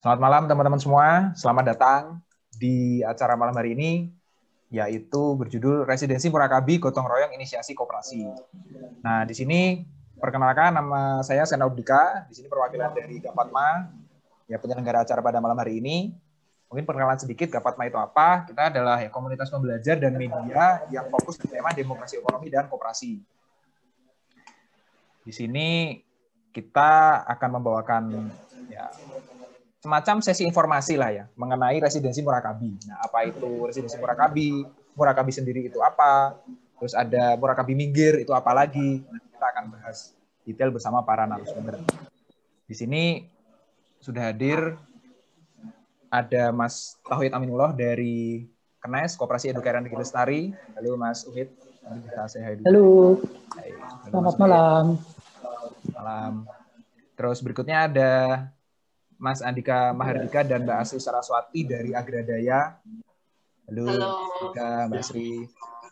Selamat malam teman-teman semua. Selamat datang di acara malam hari ini yaitu berjudul Residensi Murakabi Gotong Royong Inisiasi Koperasi. Nah, di sini perkenalkan nama saya Sena Ubdika, di sini perwakilan dari Gapatma, ya penyelenggara acara pada malam hari ini. Mungkin perkenalan sedikit Gapatma itu apa? Kita adalah ya, komunitas pembelajar dan media yang fokus di tema demokrasi ekonomi dan koperasi. Di sini kita akan membawakan ya, semacam sesi informasi lah ya mengenai residensi Murakabi. Nah, apa itu residensi Murakabi? Murakabi sendiri itu apa? Terus ada Murakabi minggir itu apa lagi? Nah, kita akan bahas detail bersama para narasumber. Di sini sudah hadir ada Mas Tauhid Aminullah dari Kenes Koperasi Edukaran Negeri Lestari. Halo Mas Uhid. Halo. Hai. Selamat malam. Malam. Terus berikutnya ada Mas Andika Mahardika dan Mbak Asri Saraswati dari Agradaya. Halo, Halo. Andika, Mbak Asri.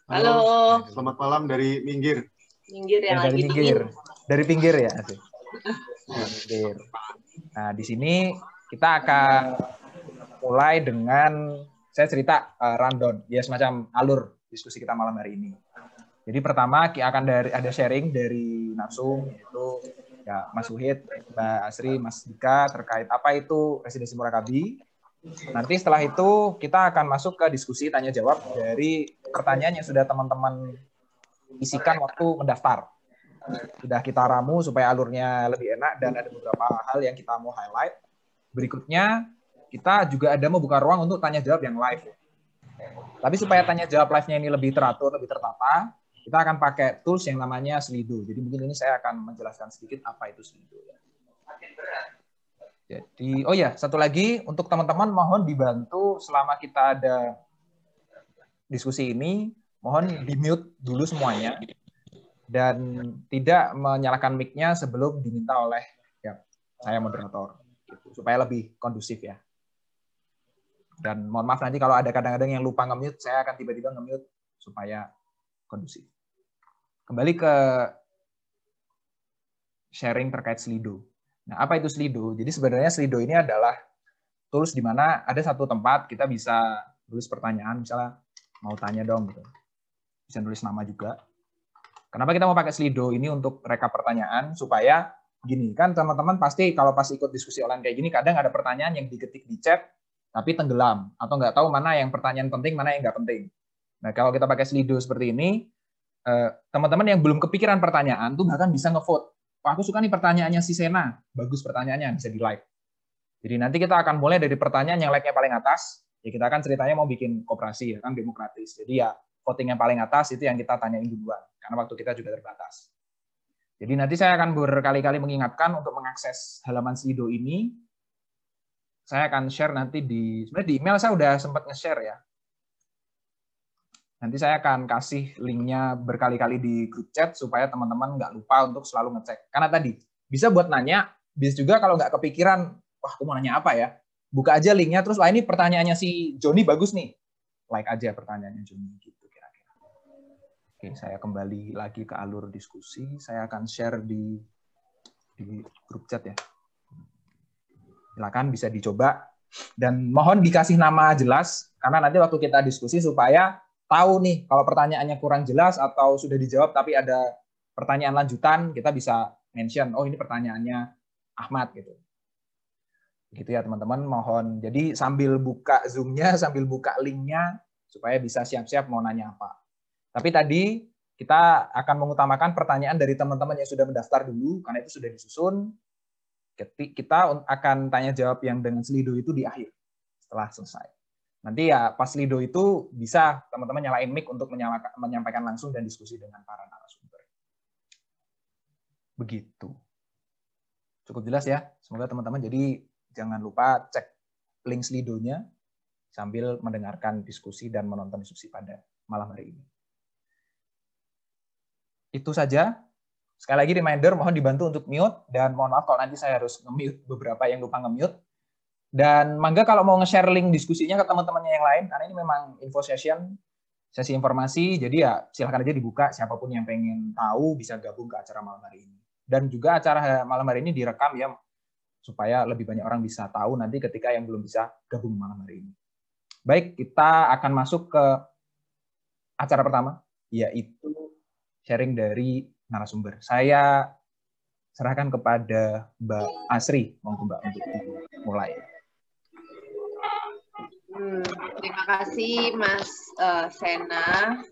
Halo. Halo. Selamat malam dari Minggir. Minggir ya. Dari Minggir. Dari pinggir ya, Asri. Minggir. Nah, di sini kita akan mulai dengan saya cerita uh, rundown, ya semacam alur diskusi kita malam hari ini. Jadi pertama akan dari ada sharing dari Nasum yaitu ya Mas Uhid, Mbak Asri, Mas Dika terkait apa itu residensi Murakabi. Nanti setelah itu kita akan masuk ke diskusi tanya jawab dari pertanyaan yang sudah teman-teman isikan waktu mendaftar. Sudah kita ramu supaya alurnya lebih enak dan ada beberapa hal yang kita mau highlight. Berikutnya kita juga ada membuka ruang untuk tanya jawab yang live. Tapi supaya tanya jawab live-nya ini lebih teratur, lebih tertata, kita akan pakai tools yang namanya Slido. Jadi mungkin ini saya akan menjelaskan sedikit apa itu Slido. Jadi, oh ya, satu lagi untuk teman-teman mohon dibantu selama kita ada diskusi ini, mohon di-mute dulu semuanya dan tidak menyalakan mic-nya sebelum diminta oleh ya, saya moderator gitu, supaya lebih kondusif ya. Dan mohon maaf nanti kalau ada kadang-kadang yang lupa nge-mute, saya akan tiba-tiba nge-mute supaya kondusif. Kembali ke sharing terkait Slido. Nah, apa itu Slido? Jadi sebenarnya Slido ini adalah tools di mana ada satu tempat kita bisa tulis pertanyaan, misalnya mau tanya dong gitu. Bisa tulis nama juga. Kenapa kita mau pakai Slido ini untuk rekap pertanyaan supaya gini kan teman-teman pasti kalau pas ikut diskusi online kayak gini kadang ada pertanyaan yang diketik di chat tapi tenggelam atau nggak tahu mana yang pertanyaan penting mana yang nggak penting. Nah kalau kita pakai Slido seperti ini teman-teman yang belum kepikiran pertanyaan tuh bahkan bisa ngevote. Pak, aku suka nih pertanyaannya si Sena. Bagus pertanyaannya, bisa di like. Jadi nanti kita akan mulai dari pertanyaan yang like-nya paling atas. Ya kita kan ceritanya mau bikin koperasi ya kan demokratis. Jadi ya voting yang paling atas itu yang kita tanyain duluan karena waktu kita juga terbatas. Jadi nanti saya akan berkali-kali mengingatkan untuk mengakses halaman Slido ini. Saya akan share nanti di sebenarnya di email saya udah sempat nge-share ya. Nanti saya akan kasih linknya berkali-kali di grup chat supaya teman-teman nggak lupa untuk selalu ngecek. Karena tadi bisa buat nanya, bisa juga kalau nggak kepikiran, wah aku mau nanya apa ya, buka aja linknya terus wah ini pertanyaannya si Joni bagus nih, like aja pertanyaannya Joni gitu kira-kira. Oke, saya kembali lagi ke alur diskusi. Saya akan share di di grup chat ya. Silakan bisa dicoba dan mohon dikasih nama jelas karena nanti waktu kita diskusi supaya tahu nih kalau pertanyaannya kurang jelas atau sudah dijawab tapi ada pertanyaan lanjutan, kita bisa mention, oh ini pertanyaannya Ahmad gitu. Gitu ya teman-teman, mohon. Jadi sambil buka Zoom-nya, sambil buka link-nya supaya bisa siap-siap mau nanya apa. Tapi tadi kita akan mengutamakan pertanyaan dari teman-teman yang sudah mendaftar dulu karena itu sudah disusun. Kita akan tanya jawab yang dengan selido itu di akhir setelah selesai. Nanti ya pas Lido itu bisa teman-teman nyalain mic untuk menyampaikan langsung dan diskusi dengan para narasumber. Begitu. Cukup jelas ya. Semoga teman-teman jadi jangan lupa cek link Slido-nya sambil mendengarkan diskusi dan menonton diskusi pada malam hari ini. Itu saja. Sekali lagi reminder, mohon dibantu untuk mute dan mohon maaf kalau nanti saya harus nge-mute beberapa yang lupa nge-mute dan Mangga kalau mau nge-share link diskusinya ke teman-temannya yang lain, karena ini memang info session, sesi informasi, jadi ya silahkan aja dibuka, siapa pun yang pengen tahu bisa gabung ke acara malam hari ini. Dan juga acara malam hari ini direkam ya, supaya lebih banyak orang bisa tahu nanti ketika yang belum bisa gabung malam hari ini. Baik, kita akan masuk ke acara pertama, yaitu sharing dari narasumber. Saya serahkan kepada Mbak Asri, monggo Mbak untuk mulai. Hmm, terima kasih Mas uh, Sena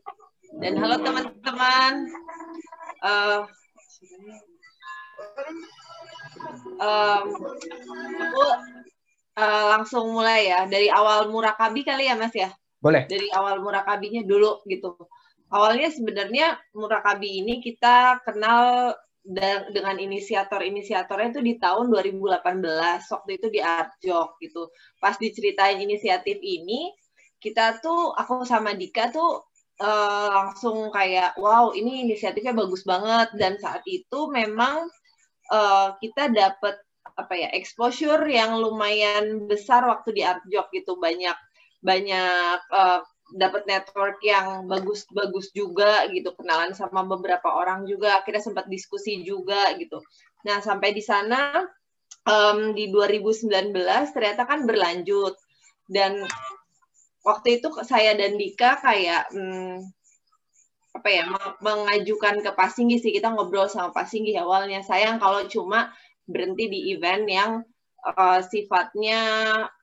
dan halo teman-teman. Uh, um, aku uh, langsung mulai ya dari awal murakabi kali ya Mas ya. Boleh. Dari awal murakabinya dulu gitu. Awalnya sebenarnya murakabi ini kita kenal dengan inisiator-inisiatornya itu di tahun 2018 waktu itu di Arjok gitu. Pas diceritain inisiatif ini, kita tuh aku sama Dika tuh uh, langsung kayak wow ini inisiatifnya bagus banget dan saat itu memang uh, kita dapat apa ya exposure yang lumayan besar waktu di Artjok gitu banyak banyak uh, dapat network yang bagus-bagus juga gitu. Kenalan sama beberapa orang juga. Akhirnya sempat diskusi juga gitu. Nah sampai di sana um, di 2019 ternyata kan berlanjut. Dan waktu itu saya dan Dika kayak hmm, apa ya mengajukan ke Pasinggi sih. Kita ngobrol sama Pasinggi awalnya. Sayang kalau cuma berhenti di event yang uh, sifatnya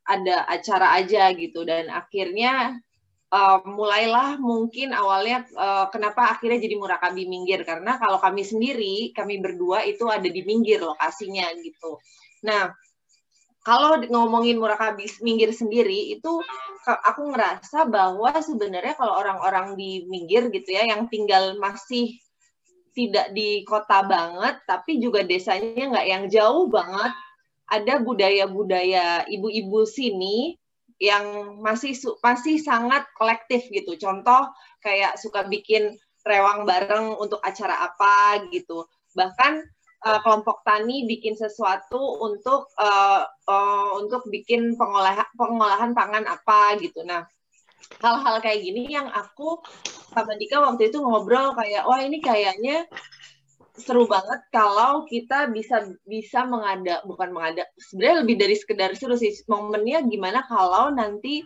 ada acara aja gitu. Dan akhirnya uh, mulailah mungkin awalnya uh, kenapa akhirnya jadi Murakabi Minggir karena kalau kami sendiri kami berdua itu ada di Minggir lokasinya gitu. Nah, kalau ngomongin Murakabi Minggir sendiri itu aku ngerasa bahwa sebenarnya kalau orang-orang di minggir gitu ya yang tinggal masih tidak di kota banget tapi juga desanya nggak yang jauh banget ada budaya-budaya ibu-ibu sini yang masih masih sangat kolektif gitu contoh kayak suka bikin rewang bareng untuk acara apa gitu bahkan uh, kelompok tani bikin sesuatu untuk uh, uh, untuk bikin pengolahan pengolahan pangan apa gitu. Nah, hal-hal kayak gini yang aku sama Dika waktu itu ngobrol kayak wah ini kayaknya seru banget kalau kita bisa bisa mengada bukan mengada sebenarnya lebih dari sekedar seru sih. Momennya gimana kalau nanti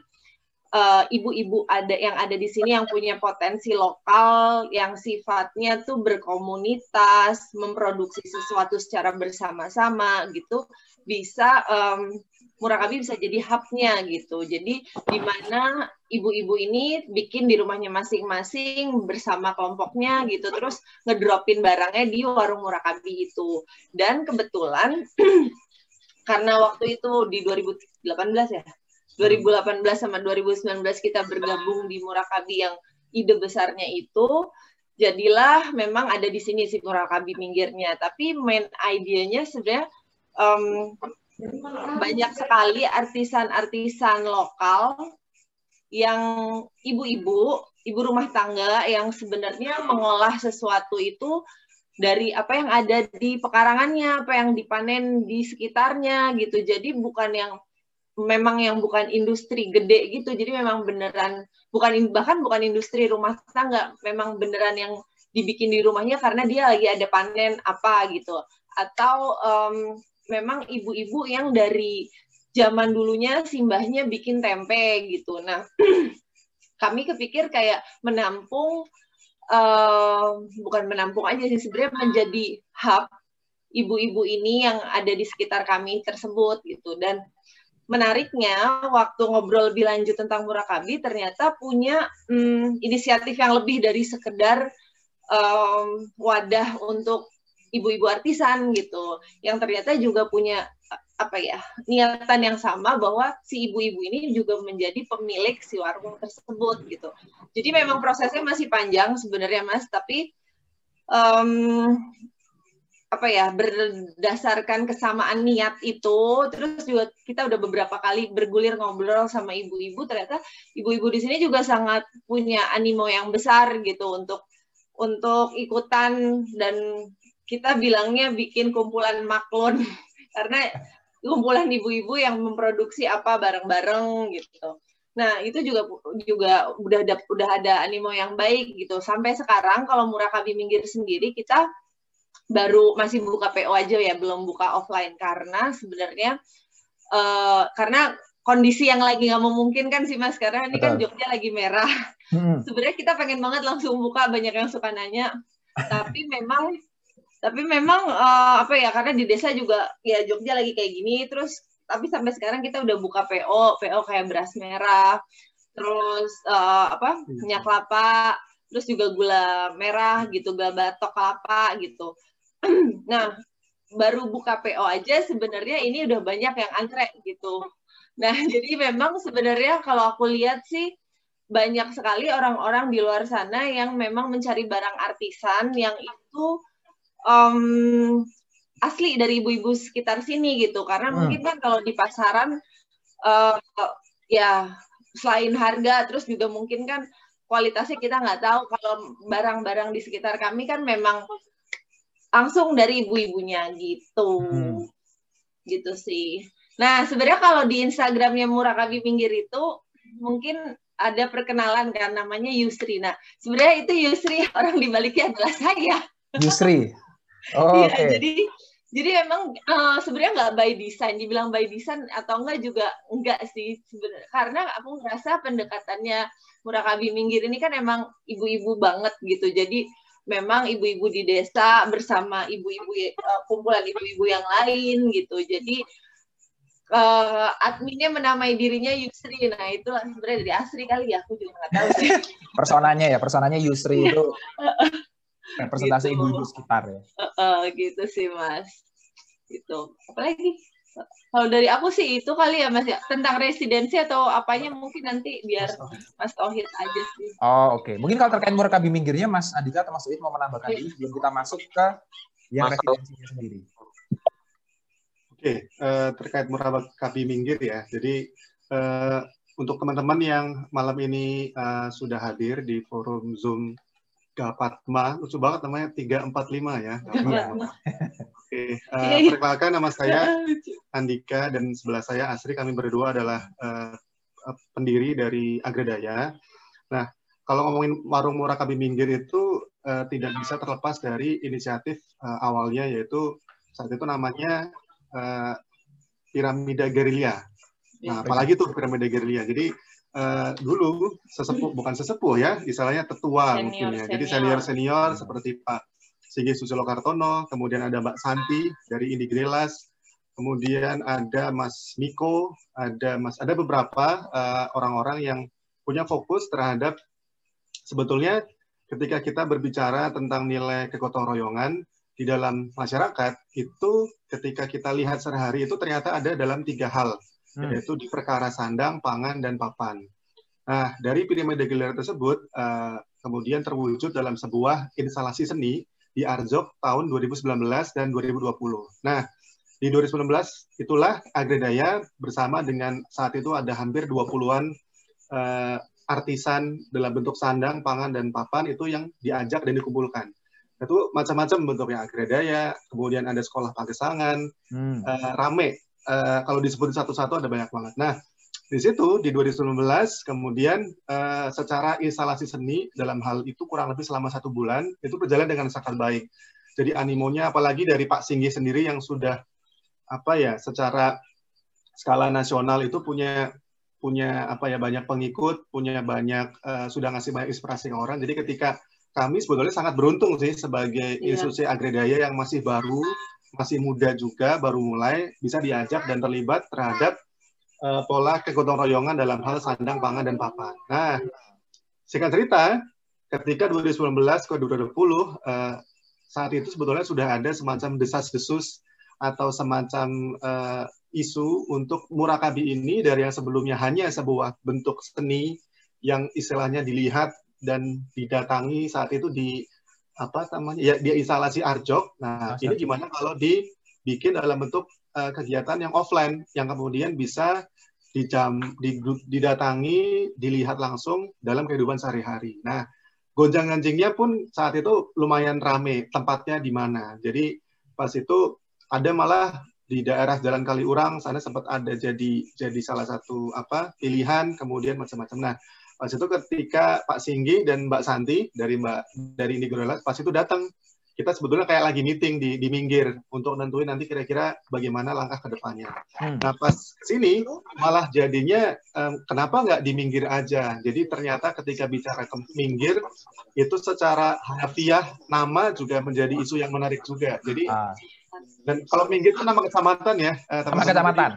Eh, ibu-ibu uh, ada yang ada di sini yang punya potensi lokal yang sifatnya tuh berkomunitas, memproduksi sesuatu secara bersama-sama gitu, bisa um, Murakabi bisa jadi hubnya gitu. Jadi di mana ibu-ibu ini bikin di rumahnya masing-masing bersama kelompoknya gitu, terus ngedropin barangnya di warung Murakabi itu. Dan kebetulan karena waktu itu di 2018 ya, 2018 sama 2019 kita bergabung di Murakabi yang ide besarnya itu jadilah memang ada di sini si Murakabi minggirnya tapi main idenya sebenarnya um, banyak sekali artisan-artisan lokal yang ibu-ibu ibu rumah tangga yang sebenarnya mengolah sesuatu itu dari apa yang ada di pekarangannya, apa yang dipanen di sekitarnya gitu. Jadi bukan yang memang yang bukan industri gede gitu jadi memang beneran bukan bahkan bukan industri rumah tangga memang beneran yang dibikin di rumahnya karena dia lagi ada panen apa gitu atau um, memang ibu-ibu yang dari zaman dulunya simbahnya bikin tempe gitu. Nah kami kepikir kayak menampung uh, bukan menampung aja sih sebenarnya menjadi hub ibu-ibu ini yang ada di sekitar kami tersebut gitu. Dan menariknya waktu ngobrol lebih lanjut tentang Murakabi ternyata punya hmm, inisiatif yang lebih dari sekedar um, wadah untuk ibu-ibu artisan gitu yang ternyata juga punya apa ya niatan yang sama bahwa si ibu-ibu ini juga menjadi pemilik si warung tersebut gitu. Jadi memang prosesnya masih panjang sebenarnya mas tapi um, apa ya berdasarkan kesamaan niat itu terus juga kita udah beberapa kali bergulir ngobrol sama ibu-ibu ternyata ibu-ibu di sini juga sangat punya animo yang besar gitu untuk untuk ikutan dan kita bilangnya bikin kumpulan maklun karena kumpulan ibu-ibu yang memproduksi apa bareng-bareng gitu. Nah, itu juga juga udah ada udah ada animo yang baik gitu. Sampai sekarang kalau Murakabi Minggir sendiri kita baru masih buka PO aja ya, belum buka offline karena sebenarnya uh, karena kondisi yang lagi nggak memungkinkan sih mas karena ini kan Jogja lagi merah. Hmm. Sebenarnya kita pengen banget langsung buka banyak yang suka nanya, tapi memang tapi memang uh, apa ya karena di desa juga ya Jogja lagi kayak gini terus tapi sampai sekarang kita udah buka PO PO kayak beras merah terus uh, apa minyak kelapa terus juga gula merah gitu gula batok kelapa gitu nah baru buka PO aja sebenarnya ini udah banyak yang antre gitu. Nah, jadi memang sebenarnya kalau aku lihat sih banyak sekali orang-orang di luar sana yang memang mencari barang artisan yang itu um, asli dari ibu-ibu sekitar sini gitu. Karena hmm. mungkin kan kalau di pasaran uh, ya selain harga terus juga mungkin kan kualitasnya kita nggak tahu kalau barang-barang di sekitar kami kan memang langsung dari ibu-ibunya gitu. Hmm. Gitu sih. Nah, sebenarnya kalau di Instagramnya Murakabi Pinggir itu mungkin ada perkenalan kan namanya Yusri. Nah, sebenarnya itu Yusri orang di baliknya adalah saya. Yusri. Oh, iya, okay. jadi jadi emang uh, sebenarnya nggak by design, dibilang by design atau enggak juga enggak sih sebenarnya karena aku ngerasa pendekatannya Murakabi Minggir ini kan emang ibu-ibu banget gitu. Jadi memang ibu-ibu di desa bersama ibu-ibu uh, kumpulan ibu-ibu yang lain gitu. Jadi uh, adminnya menamai dirinya Yusri. Nah, itu sebenarnya dari Asri kali ya, aku juga nggak tahu sih. personanya ya, personanya Yusri itu representasi gitu. ibu-ibu sekitar ya. Uh, uh, gitu sih, Mas. Gitu. Apalagi? Kalau dari aku sih itu kali ya Mas ya tentang residensi atau apanya mungkin nanti biar Mas Tohid aja sih. Oh oke. Okay. Mungkin kalau terkait murakabi minggirnya Mas Andika atau Mas Tohid mau menambahkan ini sebelum kita masuk ke yang Mas residensinya sendiri. Oke, okay. uh, eh, terkait murakabi minggir ya. Jadi uh, untuk teman-teman yang malam ini uh, sudah hadir di forum Zoom Gapatma, lucu banget namanya 345 ya. Oke, uh, perkenalkan nama saya Andika dan sebelah saya Asri. Kami berdua adalah uh, pendiri dari Agredaya. Nah, kalau ngomongin warung murah kami minggir itu uh, tidak bisa terlepas dari inisiatif uh, awalnya yaitu saat itu namanya uh, piramida gerilya. Nah, apalagi tuh piramida gerilya. Jadi uh, dulu sesepuh bukan sesepuh ya, istilahnya tetua mungkin ya. Jadi senior. senior seperti Pak Sigi Susilo Kartono, kemudian ada Mbak Santi dari Indi Grelas, kemudian ada Mas Miko, ada Mas ada beberapa eh, orang-orang uh, yang punya fokus terhadap sebetulnya ketika kita berbicara tentang nilai kegotong royongan di dalam masyarakat itu ketika kita lihat sehari itu ternyata ada dalam tiga hal hmm. yaitu di perkara sandang, pangan dan papan. Nah dari piramida gelar tersebut uh, kemudian terwujud dalam sebuah instalasi seni di Arjok tahun 2019 dan 2020. Nah, di 2019 itulah Agredaya bersama dengan saat itu ada hampir 20-an uh, eh, artisan dalam bentuk sandang, pangan, dan papan itu yang diajak dan dikumpulkan. Itu macam-macam bentuknya Agredaya, kemudian ada sekolah pagesangan, hmm. uh, rame. Uh, kalau disebut satu-satu ada banyak banget. Nah, di situ di 2019 kemudian uh, secara instalasi seni dalam hal itu kurang lebih selama satu bulan itu berjalan dengan sangat baik. Jadi animonya apalagi dari Pak Singgi sendiri yang sudah apa ya secara skala nasional itu punya punya apa ya banyak pengikut, punya banyak uh, sudah ngasih banyak inspirasi ke orang. Jadi ketika kami sebetulnya sangat beruntung sih sebagai yeah. institusi agredaya yang masih baru, masih muda juga, baru mulai bisa diajak dan terlibat terhadap uh, pola kegotong royongan dalam hal sandang, pangan, dan papan. Nah, singkat cerita, ketika 2019 ke 2020, uh, saat itu sebetulnya sudah ada semacam desas-desus atau semacam uh, isu untuk murakabi ini dari yang sebelumnya hanya sebuah bentuk seni yang istilahnya dilihat dan didatangi saat itu di apa namanya ya dia instalasi arjok. Nah, Masa. ini gimana kalau dibikin dalam bentuk uh, kegiatan yang offline yang kemudian bisa dijam, didatangi, dilihat langsung dalam kehidupan sehari-hari. Nah, gonjang ganjingnya pun saat itu lumayan rame tempatnya di mana. Jadi pas itu ada malah di daerah Jalan Kaliurang sana sempat ada jadi jadi salah satu apa pilihan kemudian macam-macam. Nah pas itu ketika Pak Singgi dan Mbak Santi dari Mbak dari Indigo pas itu datang kita sebetulnya kayak lagi meeting di, di minggir untuk nentuin nanti kira-kira bagaimana langkah ke depannya. Hmm. Nah pas sini malah jadinya um, kenapa nggak di minggir aja? Jadi ternyata ketika bicara ke minggir itu secara harfiah nama juga menjadi isu yang menarik juga. Jadi ah. dan kalau minggir itu nama kecamatan ya. Eh, nama kecamatan.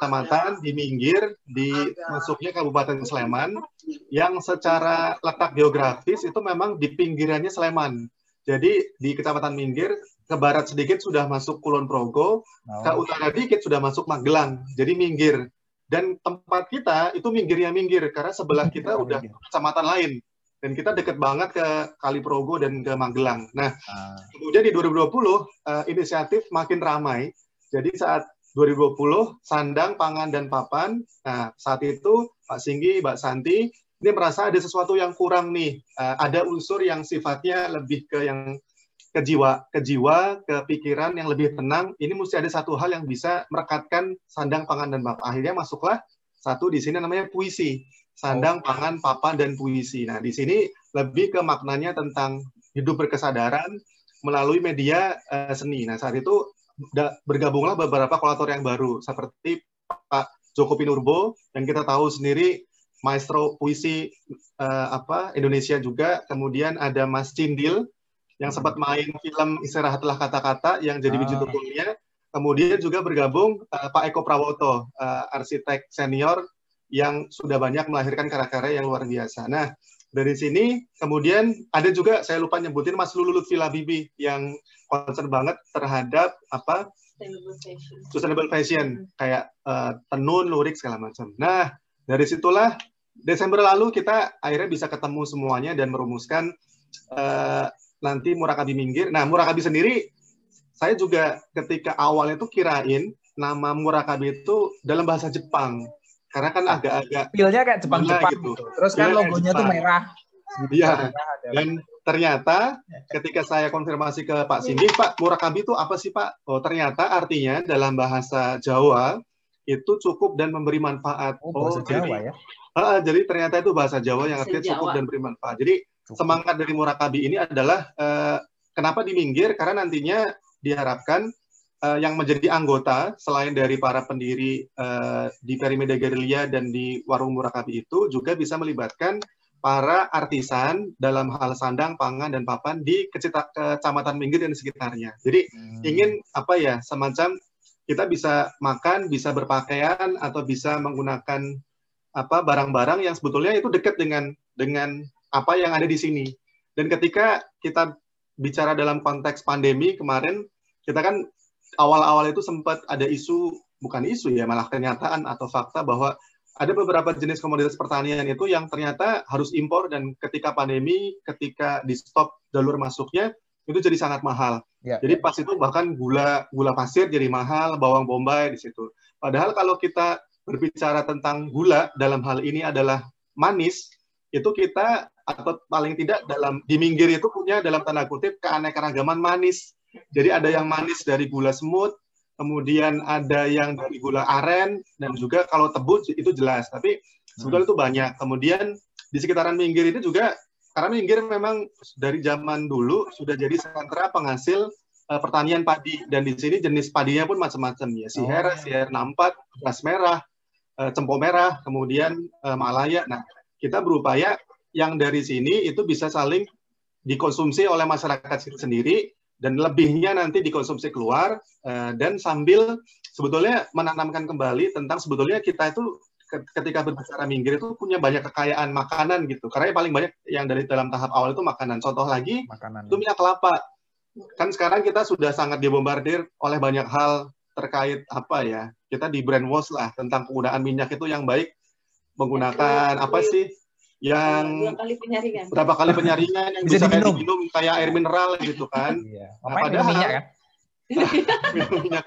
Kecamatan di Minggir di masuknya Kabupaten Sleman yang secara letak geografis itu memang di pinggirannya Sleman. Jadi di Kecamatan Minggir ke barat sedikit sudah masuk Kulon Progo, oh. ke utara dikit sudah masuk Magelang. Jadi minggir. Dan tempat kita itu minggirnya minggir karena sebelah kita udah kecamatan lain. Dan kita deket banget ke Kali Progo dan ke Magelang. Nah, ah. kemudian di 2020 uh, eh, inisiatif makin ramai. Jadi saat 2020 sandang, pangan dan papan. Nah, saat itu Pak Singgi, Mbak Santi ini merasa ada sesuatu yang kurang nih. Uh, ada unsur yang sifatnya lebih ke yang ke jiwa, ke jiwa, ke pikiran yang lebih tenang. Ini mesti ada satu hal yang bisa merekatkan sandang, pangan, dan papan. Akhirnya masuklah satu di sini namanya puisi. Sandang, oh. pangan, papan, dan puisi. Nah, di sini lebih ke maknanya tentang hidup berkesadaran melalui media uh, seni. Nah, saat itu bergabunglah beberapa kolator yang baru, seperti Pak Joko Pinurbo, yang kita tahu sendiri maestro puisi uh, apa Indonesia juga. Kemudian ada Mas Cindil yang sempat main film Istirahatlah Kata-kata yang jadi biji ah. Kemudian juga bergabung uh, Pak Eko Prawoto, uh, arsitek senior yang sudah banyak melahirkan karya-karya yang luar biasa. Nah, dari sini kemudian ada juga saya lupa nyebutin Mas Lulu Lutfi Bibi yang concern banget terhadap apa sustainable fashion, sustainable fashion kayak uh, tenun, lurik segala macam. Nah, dari situlah Desember lalu kita akhirnya bisa ketemu semuanya dan merumuskan uh, nanti Murakabi minggir. Nah, Murakabi sendiri saya juga ketika awalnya tuh kirain nama Murakabi itu dalam bahasa Jepang. Karena kan ah, agak-agak Pilnya kayak Jepang-Jepang gitu. gitu. Terus kan logonya tuh merah. Iya. Dan ternyata ketika saya konfirmasi ke Pak Sindi, Pak Murakabi itu apa sih Pak? Oh ternyata artinya dalam bahasa Jawa itu cukup dan memberi manfaat. Oh, bahasa oh, Jawa jadi, ya? Uh, jadi ternyata itu bahasa Jawa yang artinya cukup dan beri manfaat. Jadi semangat dari Murakabi ini adalah uh, kenapa di minggir? Karena nantinya diharapkan uh, yang menjadi anggota selain dari para pendiri uh, di Perimedia Gerilya dan di Warung Murakabi itu juga bisa melibatkan para artisan dalam hal sandang, pangan, dan papan di kecamatan Minggir dan sekitarnya. Jadi hmm. ingin apa ya semacam kita bisa makan, bisa berpakaian atau bisa menggunakan apa barang-barang yang sebetulnya itu dekat dengan dengan apa yang ada di sini. Dan ketika kita bicara dalam konteks pandemi kemarin, kita kan awal-awal itu sempat ada isu bukan isu ya malah kenyataan atau fakta bahwa ada beberapa jenis komoditas pertanian itu yang ternyata harus impor dan ketika pandemi, ketika di stop jalur masuknya itu jadi sangat mahal. Ya. Jadi pas itu bahkan gula gula pasir jadi mahal, bawang bombay di situ. Padahal kalau kita berbicara tentang gula dalam hal ini adalah manis, itu kita atau paling tidak dalam di minggir itu punya dalam tanda kutip keanekaragaman manis. Jadi ada yang manis dari gula semut, kemudian ada yang dari gula aren dan juga kalau tebu itu jelas. Tapi sebetulnya itu banyak. Kemudian di sekitaran minggir itu juga karena Minggir memang dari zaman dulu sudah jadi sentra penghasil uh, pertanian padi dan di sini jenis padinya pun macam-macam ya siher, oh. siher nampat, beras merah, uh, cempo merah, kemudian uh, malaya. Nah kita berupaya yang dari sini itu bisa saling dikonsumsi oleh masyarakat sendiri dan lebihnya nanti dikonsumsi keluar uh, dan sambil sebetulnya menanamkan kembali tentang sebetulnya kita itu ketika berbicara minggir itu punya banyak kekayaan makanan gitu. Karena yang paling banyak yang dari dalam tahap awal itu makanan. Contoh lagi makanan. itu minyak kelapa. Kan sekarang kita sudah sangat dibombardir oleh banyak hal terkait apa ya? Kita di brainwash lah tentang penggunaan minyak itu yang baik menggunakan apa sih? Yang berapa kali penyaringan, berapa kali penyaringan yang bisa, bisa kayak diminum kayak air mineral gitu kan. Iya. Nah, padahal minyak kan? minyak.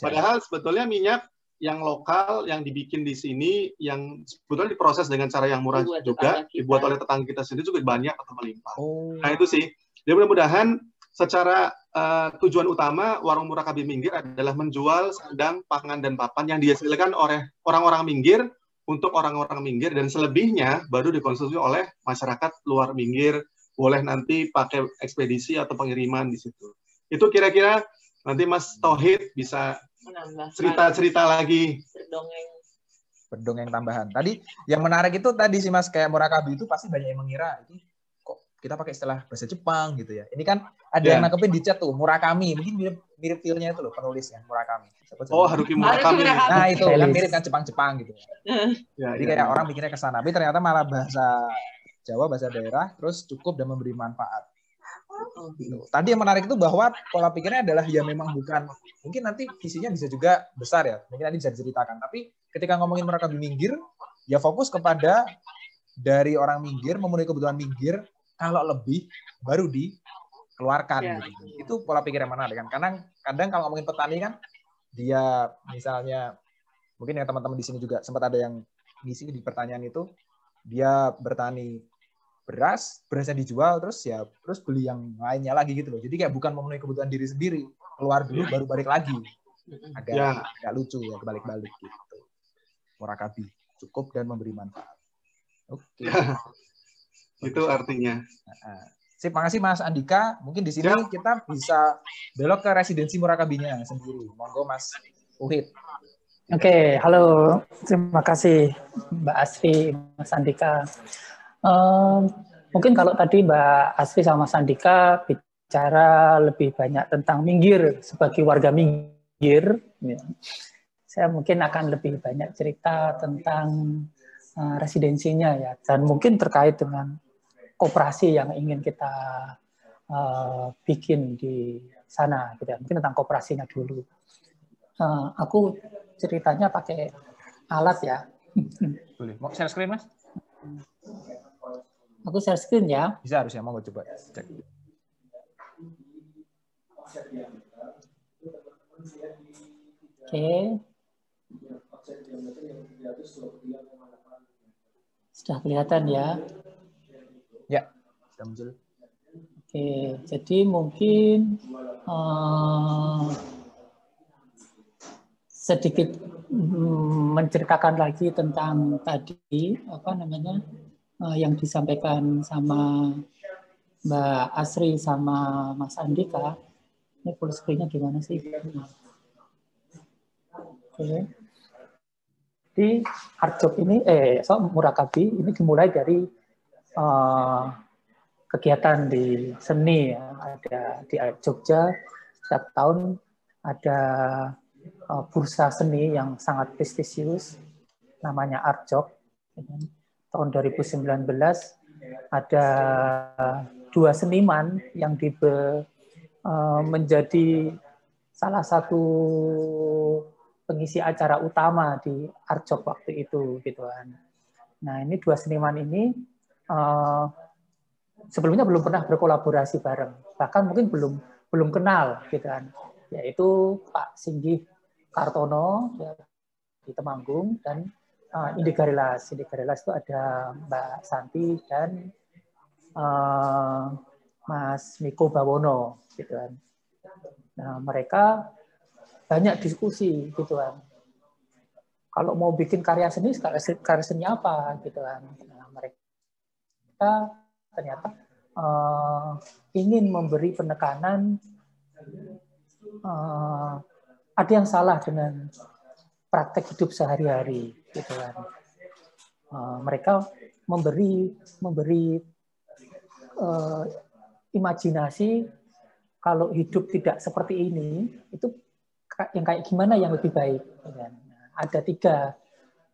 Padahal sebetulnya minyak yang lokal yang dibikin di sini yang sebetulnya diproses dengan cara yang murah dibuat juga dibuat oleh tetangga kita sendiri juga banyak atau melimpah. Oh. Nah itu sih. Jadi mudah-mudahan secara uh, tujuan utama warung murah Kabi Minggir adalah menjual sandang, pangan dan papan yang dihasilkan oleh orang-orang Minggir untuk orang-orang Minggir dan selebihnya baru dikonsumsi oleh masyarakat luar Minggir boleh nanti pakai ekspedisi atau pengiriman di situ. Itu kira-kira nanti Mas Tohid bisa cerita-cerita lagi. Berdongeng. Berdongeng tambahan. Tadi yang menarik itu tadi sih Mas kayak Murakabi itu pasti banyak yang mengira itu kok kita pakai istilah bahasa Jepang gitu ya. Ini kan ada yeah. yang nangkepin di chat tuh Murakami, mungkin mirip mirip feelnya itu loh penulisnya Murakami. Oh Haruki Murakami. Nah itu kan mirip kan Jepang-Jepang gitu. ya, Jadi ya, kayak ya. orang pikirnya ke sana, tapi ternyata malah bahasa Jawa bahasa daerah, terus cukup dan memberi manfaat. Gitu. Tadi yang menarik itu bahwa pola pikirnya adalah ya memang bukan mungkin nanti visinya bisa juga besar ya, mungkin nanti bisa diceritakan. Tapi ketika ngomongin mereka di minggir, ya fokus kepada dari orang minggir memenuhi kebutuhan minggir, kalau lebih baru dikeluarkan. Ya. Gitu. Itu pola pikir yang menarik kan. Kadang kadang kalau ngomongin petani kan dia misalnya mungkin ya teman-teman di sini juga sempat ada yang ngisi di pertanyaan itu dia bertani beras, berasnya dijual terus ya terus beli yang lainnya lagi gitu loh. Jadi kayak bukan memenuhi kebutuhan diri sendiri, keluar dulu baru balik lagi. Agak ya. agak lucu ya kebalik-balik gitu. Murakabi, cukup dan memberi manfaat. Oke. Okay. Itu artinya. Sip, makasih Mas Andika. Mungkin di sini ya. kita bisa belok ke residensi Murakabinya sendiri. Monggo Mas Uhid. Oke, okay, halo. Terima kasih Mbak Asri, Mas Andika. Um, mungkin kalau tadi Mbak Asri sama Sandika bicara lebih banyak tentang minggir sebagai warga minggir, ya. saya mungkin akan lebih banyak cerita tentang uh, residensinya ya, dan mungkin terkait dengan kooperasi yang ingin kita uh, bikin di sana, gitu ya. mungkin tentang kooperasinya dulu. Uh, aku ceritanya pakai alat ya. Boleh. Mau share screen, Mas? Aku share screen ya. Bisa harusnya mau coba cek. Oke. Sudah kelihatan ya? Ya, sudah muncul. Oke, jadi mungkin uh, sedikit menceritakan lagi tentang tadi apa namanya uh, yang disampaikan sama Mbak Asri sama Mas Andika. Ini full screen-nya gimana sih? Oke. Di Arjok ini, eh, so Murakabi ini dimulai dari uh, kegiatan di seni ya. Ada di Jogja setiap tahun ada uh, bursa seni yang sangat prestisius namanya Arjok tahun 2019 ada dua seniman yang dibe, uh, menjadi salah satu pengisi acara utama di Arjok waktu itu gitu kan. Nah ini dua seniman ini uh, sebelumnya belum pernah berkolaborasi bareng, bahkan mungkin belum belum kenal gitu kan, yaitu Pak Singgih Kartono ya, di Temanggung dan uh, Indi Garilas. Indi Garilas itu ada Mbak Santi dan uh, Mas Miko Bawono gitu kan. Nah, mereka banyak diskusi gitu kan. Kalau mau bikin karya seni, karya seni apa gitu kan. Mereka ternyata uh, ingin memberi penekanan uh, ada yang salah dengan praktek hidup sehari-hari gitu kan. Uh, mereka memberi memberi uh, imajinasi kalau hidup tidak seperti ini itu yang kayak gimana yang lebih baik. Gitu kan. Ada tiga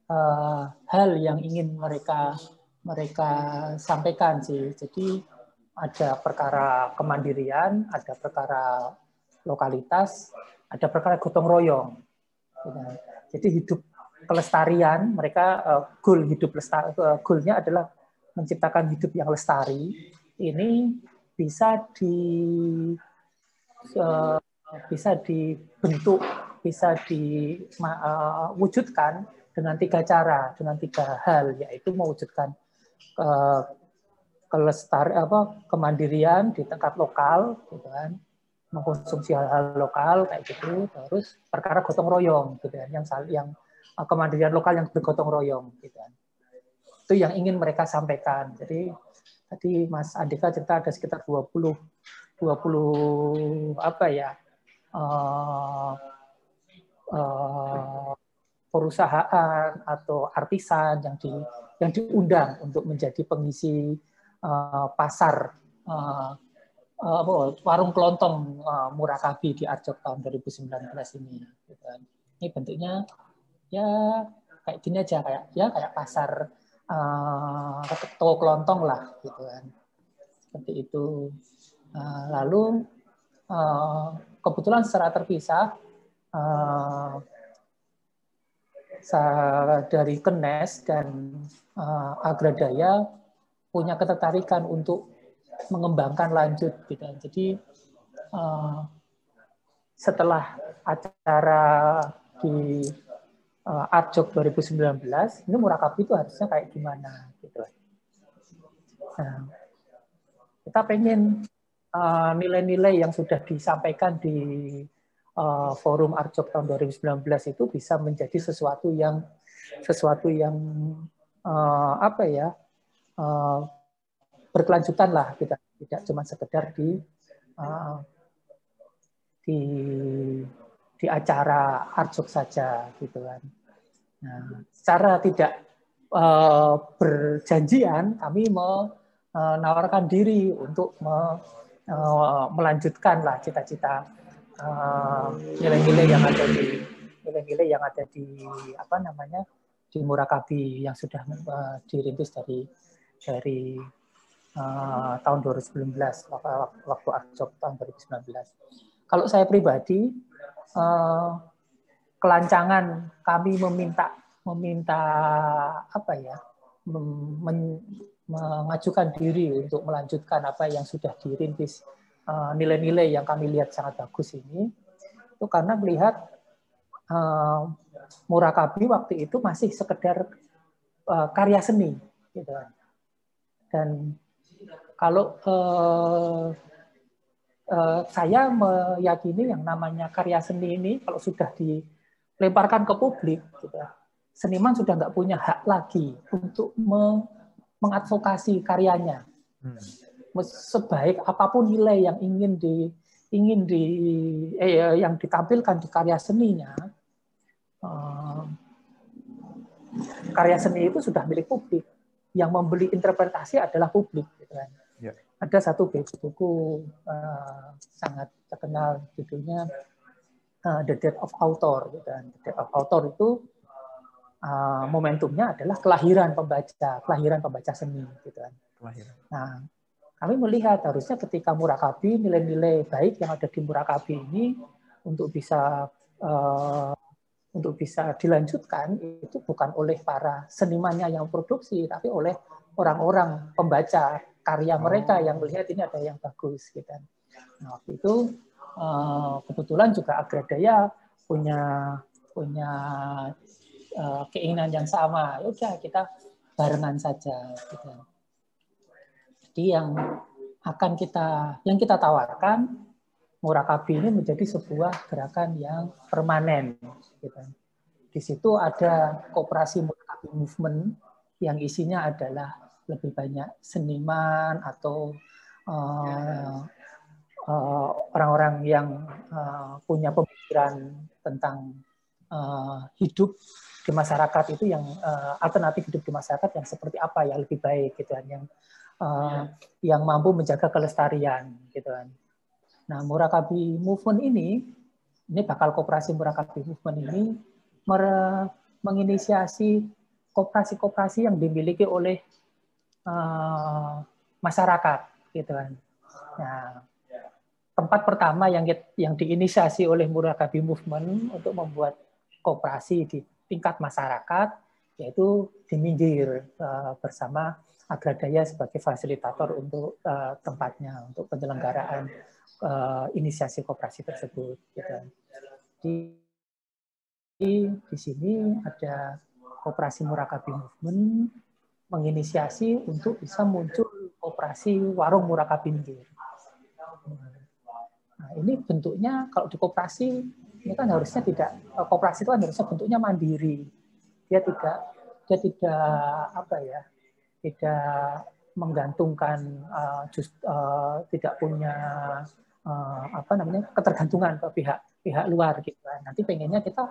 uh, hal yang ingin mereka mereka sampaikan sih. Jadi ada perkara kemandirian, ada perkara lokalitas, ada perkara gotong royong. Gitu. Jadi hidup kelestarian, mereka uh, goal hidup lestari, uh, goalnya adalah menciptakan hidup yang lestari. Ini bisa di uh, bisa dibentuk, bisa diwujudkan dengan tiga cara, dengan tiga hal, yaitu mewujudkan uh, kelestari apa kemandirian di tingkat lokal, gitu kan, mengkonsumsi hal-hal lokal kayak gitu, terus perkara gotong royong, gitu kan, yang yang Uh, kemandirian lokal yang bergotong royong gitu kan. Itu yang ingin mereka sampaikan. Jadi tadi Mas Andika cerita ada sekitar 20 20 apa ya uh, uh, perusahaan atau artisan yang di yang diundang untuk menjadi pengisi uh, pasar uh, uh, warung kelontong uh, Murakabi di Arjok tahun 2019 ini. Gitu kan. Ini bentuknya ya kayak gini aja kayak ya kayak pasar uh, toko kelontong lah gitu kan. Seperti itu. Uh, lalu uh, kebetulan secara terpisah uh, dari Kenes dan uh, Agradaya punya ketertarikan untuk mengembangkan lanjut gitu. Jadi uh, setelah acara di uh, Arjok 2019 ini murakabi itu harusnya kayak gimana gitu. Nah, kita pengen nilai-nilai uh, yang sudah disampaikan di uh, forum Arjok tahun 2019 itu bisa menjadi sesuatu yang sesuatu yang uh, apa ya uh, berkelanjutan lah tidak tidak cuma sekedar di uh, di di acara Arjok saja gitu kan. Nah, secara tidak uh, berjanjian kami menawarkan diri untuk me, uh, melanjutkan lah cita-cita Eh, nilai-nilai uh, yang ada di nilai-nilai yang ada di apa namanya di Murakabi yang sudah uh, dirintis dari dari uh, tahun 2019 waktu Arjok tahun 2019. Kalau saya pribadi uh, kelancangan kami meminta meminta apa ya men, mengajukan diri untuk melanjutkan apa yang sudah dirintis Eh, nilai-nilai yang kami lihat sangat bagus ini itu karena melihat uh, Murakabi waktu itu masih sekedar uh, karya seni gitu. Dan kalau uh, uh, saya meyakini yang namanya karya seni ini kalau sudah dilemparkan ke publik gitu, seniman sudah nggak punya hak lagi untuk mengadvokasi karyanya. Hmm sebaik apa pun nilai yang ingin di ingin di eh, ya, yang ditampilkan di karya seninya eh, karya seni itu sudah milik publik yang membeli interpretasi adalah publik gitu kan. Ya. ada satu buku uh, sangat terkenal judulnya uh, The Death of Author gitu kan. The Death of Author itu uh, momentumnya adalah kelahiran pembaca kelahiran pembaca seni gitu kan. Kelahiran. Nah, kami melihat harusnya ketika murakabi nilai-nilai baik yang ada di murakabi ini untuk bisa uh, untuk bisa dilanjutkan itu bukan oleh para senimannya yang produksi tapi oleh orang-orang pembaca karya mereka yang melihat ini ada yang bagus gitu. Nah, waktu itu uh, kebetulan juga Agradaya punya punya uh, keinginan yang sama. Ya udah kita barengan saja gitu. Jadi yang akan kita yang kita tawarkan Murakabi ini menjadi sebuah gerakan yang permanen. Gitu. Di situ ada kooperasi Murakabi Movement yang isinya adalah lebih banyak seniman atau uh, uh, orang-orang yang uh, punya pemikiran tentang uh, hidup di masyarakat itu yang uh, alternatif hidup di masyarakat yang seperti apa ya lebih baik gitu yang uh, yang mampu menjaga kelestarian gitu kan. Nah, Murakabi Movement ini ini bakal kooperasi Murakabi Movement ini menginisiasi kooperasi-kooperasi yang dimiliki oleh uh, masyarakat gitu kan. Nah, tempat pertama yang yang diinisiasi oleh Murakabi Movement untuk membuat kooperasi di tingkat masyarakat yaitu di Minggir uh, bersama Agradaya sebagai fasilitator untuk uh, tempatnya untuk penyelenggaraan uh, inisiasi kooperasi tersebut. Gitu. Di, di di sini ada kooperasi Murakabi Movement menginisiasi untuk bisa muncul kooperasi warung Murakabi Nah, ini bentuknya kalau di kooperasi ini kan harusnya tidak kooperasi itu kan harusnya bentuknya mandiri. Dia tidak dia tidak apa ya tidak menggantungkan uh, just, uh, tidak punya uh, apa namanya ketergantungan ke pihak pihak luar gitu kan. Nanti pengennya kita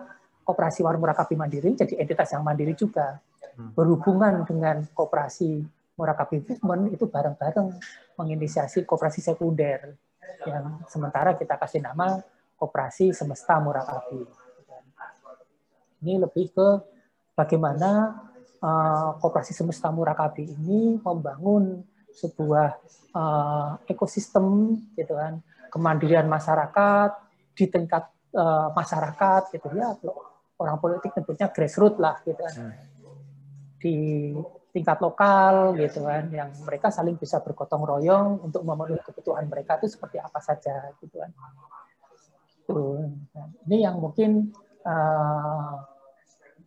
koperasi warung murakabi mandiri jadi entitas yang mandiri juga hmm. berhubungan dengan koperasi murakabi movement itu bareng-bareng menginisiasi koperasi sekunder yang sementara kita kasih nama koperasi semesta murakabi. Ini lebih ke bagaimana uh, koperasi semesta murakabi ini membangun sebuah uh, ekosistem gitu kan kemandirian masyarakat di tingkat uh, masyarakat gitu ya orang politik tentunya grassroots lah gitu kan hmm. di tingkat lokal gitu kan yang mereka saling bisa bergotong royong untuk memenuhi kebutuhan mereka itu seperti apa saja gitu kan Tuh. Nah, ini yang mungkin uh,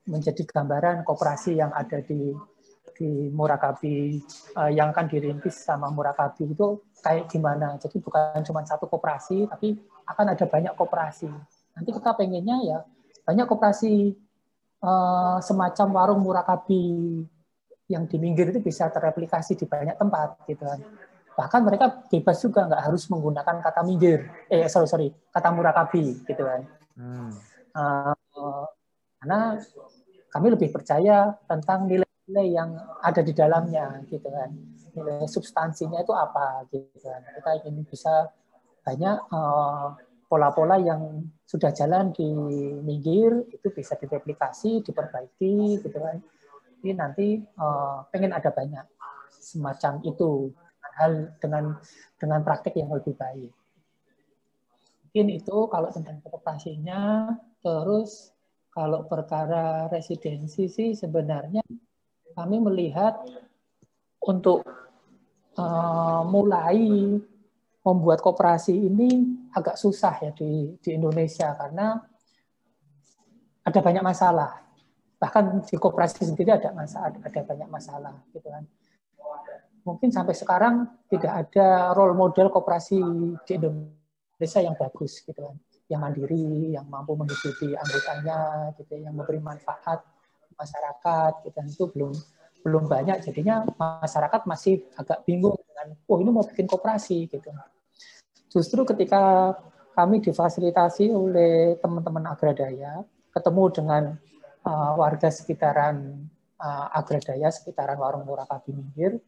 menjadi gambaran kooperasi yang ada di di Murakabi uh, yang akan dirintis sama Murakabi itu kayak gimana. Jadi bukan cuma satu kooperasi, tapi akan ada banyak kooperasi. Nanti kita pengennya ya banyak kooperasi uh, semacam warung Murakabi yang di minggir itu bisa terreplikasi di banyak tempat gitu kan. Bahkan mereka bebas juga nggak harus menggunakan kata minggir, eh sorry sorry kata Murakabi gitu kan. Hmm. Uh, karena kami lebih percaya tentang nilai-nilai yang ada di dalamnya gitu kan. Nilai substansinya itu apa gitu kan. Kita ingin bisa banyak eh, pola-pola uh, yang sudah jalan di minggir itu bisa direplikasi diperbaiki gitu kan. Ini nanti uh, pengen ada banyak semacam itu hal dengan dengan praktek yang lebih baik. Mungkin itu kalau tentang kooperasinya terus kalau perkara residensi sih sebenarnya kami melihat untuk uh, mulai membuat koperasi ini agak susah ya di, di Indonesia karena ada banyak masalah. Bahkan di koperasi sendiri ada masalah, ada banyak masalah gitu kan. Mungkin sampai sekarang tidak ada role model koperasi di Indonesia yang bagus gitu kan yang mandiri, yang mampu menghidupi anggotanya, gitu, yang memberi manfaat masyarakat, gitu, itu belum belum banyak. Jadinya masyarakat masih agak bingung dengan, oh ini mau bikin koperasi, gitu. Justru ketika kami difasilitasi oleh teman-teman agradaya, ketemu dengan uh, warga sekitaran uh, agradaya, sekitaran warung murah Minggir,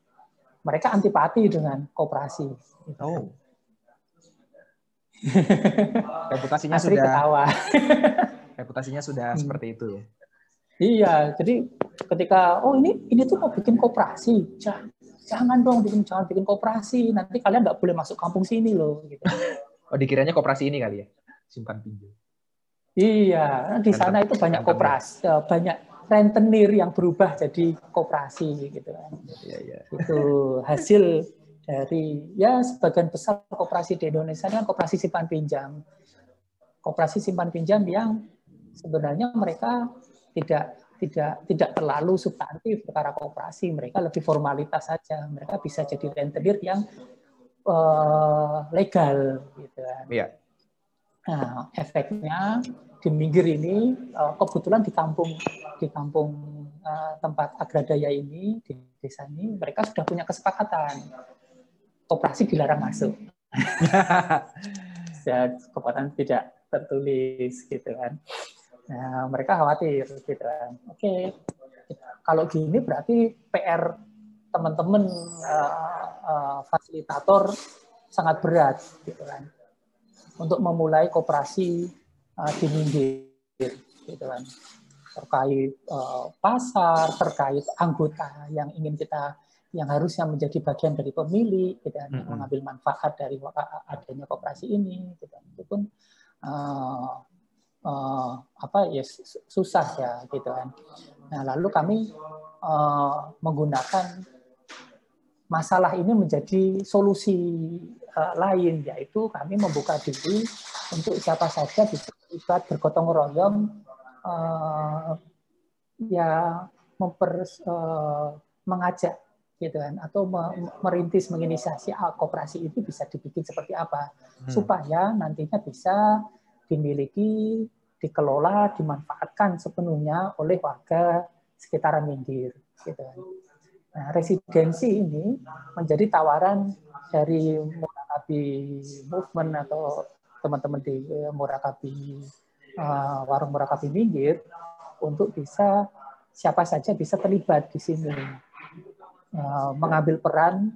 mereka antipati dengan koperasi. Gitu. Oh reputasinya Asri sudah ketawa. reputasinya sudah hmm. seperti itu ya. Iya, jadi ketika oh ini ini tuh mau bikin koperasi, jangan, jangan dong bikin jangan bikin koperasi, nanti kalian nggak boleh masuk kampung sini loh. Gitu. oh dikiranya koperasi ini kali ya, simpan pinjam. Iya, di sana itu banyak koperasi, eh, banyak rentenir yang berubah jadi koperasi gitu kan. Iya, iya. Itu hasil dari ya sebagian besar koperasi di Indonesia kan koperasi simpan pinjam. Koperasi simpan pinjam yang sebenarnya mereka tidak tidak tidak terlalu substantif perkara koperasi, mereka lebih formalitas saja. Mereka bisa jadi rentenir yang uh, legal gitu kan. Iya. Nah, efeknya di minggir ini uh, kebetulan di kampung di kampung uh, tempat agradaya ini di desa ini mereka sudah punya kesepakatan operasi dilarang masuk. ya, kekuatan tidak tertulis gitu kan. Nah, mereka khawatir gitu kan. Oke, kalau gini berarti PR teman-teman uh, uh, fasilitator sangat berat gitu kan. Untuk memulai kooperasi uh, di minggir gitu kan. Terkait uh, pasar, terkait anggota yang ingin kita yang harusnya menjadi bagian dari pemilik, gitu, mm -hmm. mengambil manfaat dari adanya kooperasi ini, gitu. itu pun uh, uh, apa ya susah ya, gitu kan. Nah lalu kami uh, menggunakan masalah ini menjadi solusi uh, lain, yaitu kami membuka diri untuk siapa saja bisa terlibat bergotong royong, uh, ya memper uh, mengajak gitu kan. Atau merintis menginisiasi kooperasi itu bisa dibikin seperti apa? Hmm. supaya nantinya bisa dimiliki dikelola dimanfaatkan sepenuhnya oleh warga sekitaran Minggir gitu kan. Nah, residensi ini menjadi tawaran dari Murakabi Movement atau teman-teman di eh, Murakabi uh, warung Murakabi Minggir untuk bisa siapa saja bisa terlibat di sini uh, mengambil peran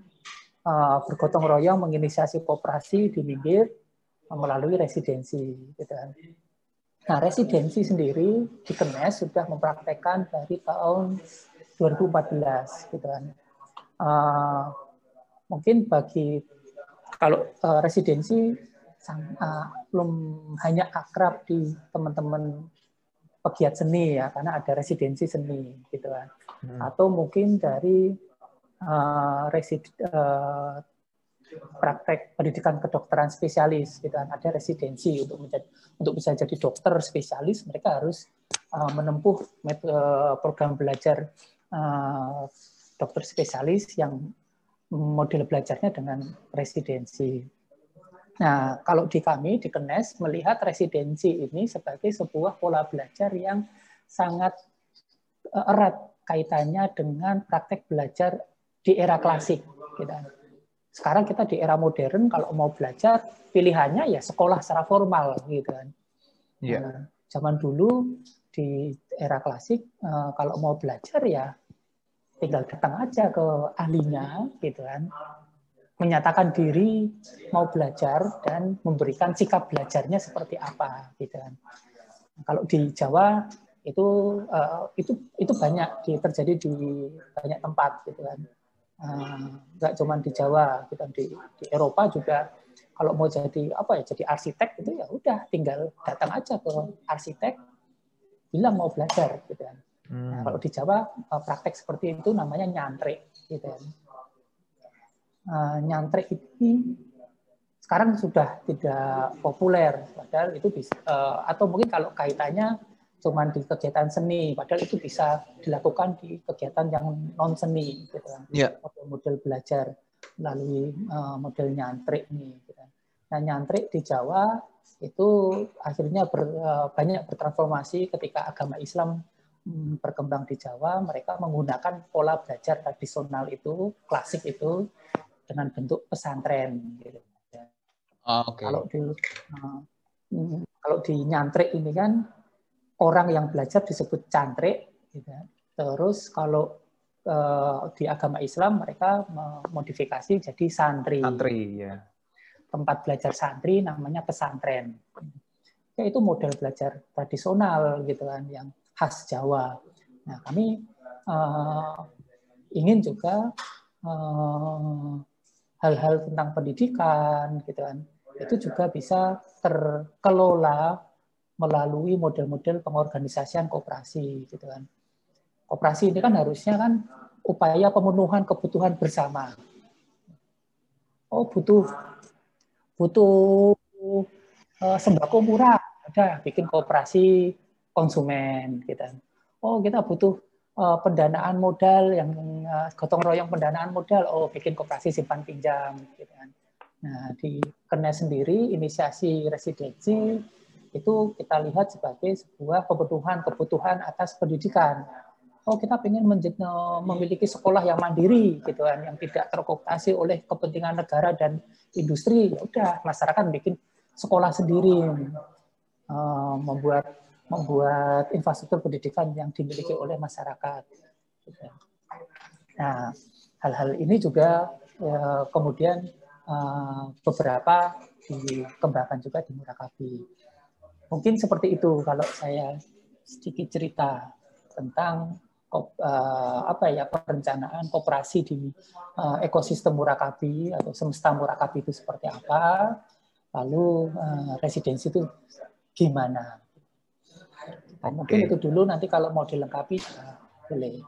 uh, bergotong royong menginisiasi kooperasi di Minggir melalui residensi gitu kan. Nah, residensi sendiri di Kenes sudah mempraktekkan dari tahun 2014 gitu kan. Uh, mungkin bagi kalau uh, residensi sang, uh, belum hanya akrab di teman-teman pegiat seni ya karena ada residensi seni gitu kan. Hmm. Atau mungkin dari uh, resid, uh, praktek pendidikan kedokteran spesialis gitu kan ada residensi untuk menjadi untuk bisa jadi dokter spesialis mereka harus uh, menempuh metode, uh, program belajar uh, dokter spesialis yang model belajarnya dengan residensi. Nah, kalau di kami di Kenes melihat residensi ini sebagai sebuah pola belajar yang sangat erat kaitannya dengan praktek belajar di era klasik. Gitu. Sekarang kita di era modern kalau mau belajar pilihannya ya sekolah secara formal gitu kan. Yeah. Nah, zaman dulu di era klasik eh, kalau mau belajar ya tinggal datang aja ke ahlinya gitu kan. Menyatakan diri mau belajar dan memberikan sikap belajarnya seperti apa gitu kan. Kalau di Jawa itu uh, itu itu banyak terjadi di banyak tempat gitu kan Eh, nggak cuma di Jawa, kita di, di Eropa juga kalau mau jadi apa ya jadi arsitek itu ya udah tinggal datang aja ke arsitek bilang mau belajar gitu kan. Hmm. Nah, kalau di Jawa eh, praktek seperti itu namanya nyantrik gitu kan. Uh, nyantrik ini sekarang sudah tidak populer padahal itu bisa uh, atau mungkin kalau kaitannya cuma di kegiatan seni, padahal itu bisa dilakukan di kegiatan yang non seni, gitu kan. Yeah. Model belajar melalui uh, model nyantrik ini. Gitu kan. Nah nyantrik di Jawa itu akhirnya ber, uh, banyak bertransformasi ketika agama Islam um, berkembang di Jawa, mereka menggunakan pola belajar tradisional itu, klasik itu dengan bentuk pesantren. Gitu. Oh, okay. Kalau di uh, kalau di nyantrik ini kan orang yang belajar disebut cantrik. Gitu. Terus kalau uh, di agama Islam mereka memodifikasi jadi santri. Santri, ya. Tempat belajar santri namanya pesantren. Ya, itu model belajar tradisional gitu kan, yang khas Jawa. Nah, kami uh, ingin juga hal hal-hal tentang pendidikan gitu kan, itu juga bisa terkelola melalui model-model pengorganisasian kooperasi gitu kan. Kooperasi ini kan harusnya kan upaya pemenuhan kebutuhan bersama. Oh butuh butuh uh, sembako murah, ada bikin kooperasi konsumen gitu. Kan. Oh kita butuh uh, pendanaan modal yang uh, gotong royong pendanaan modal, oh bikin kooperasi simpan pinjam gitu kan. Nah, di Kenes sendiri inisiasi residensi itu kita lihat sebagai sebuah kebutuhan kebutuhan atas pendidikan. Oh kita ingin memiliki sekolah yang mandiri gitu kan, yang tidak terkooptasi oleh kepentingan negara dan industri. Ya udah masyarakat bikin sekolah sendiri, eh, membuat membuat infrastruktur pendidikan yang dimiliki oleh masyarakat. Nah hal-hal ini juga ya, kemudian eh, beberapa dikembangkan juga di Murakabi. Mungkin seperti itu kalau saya sedikit cerita tentang uh, apa ya perencanaan kooperasi di uh, ekosistem Murakabi atau semesta Murakabi itu seperti apa, lalu uh, residensi itu gimana. Dan mungkin itu dulu nanti kalau mau dilengkapi uh, boleh.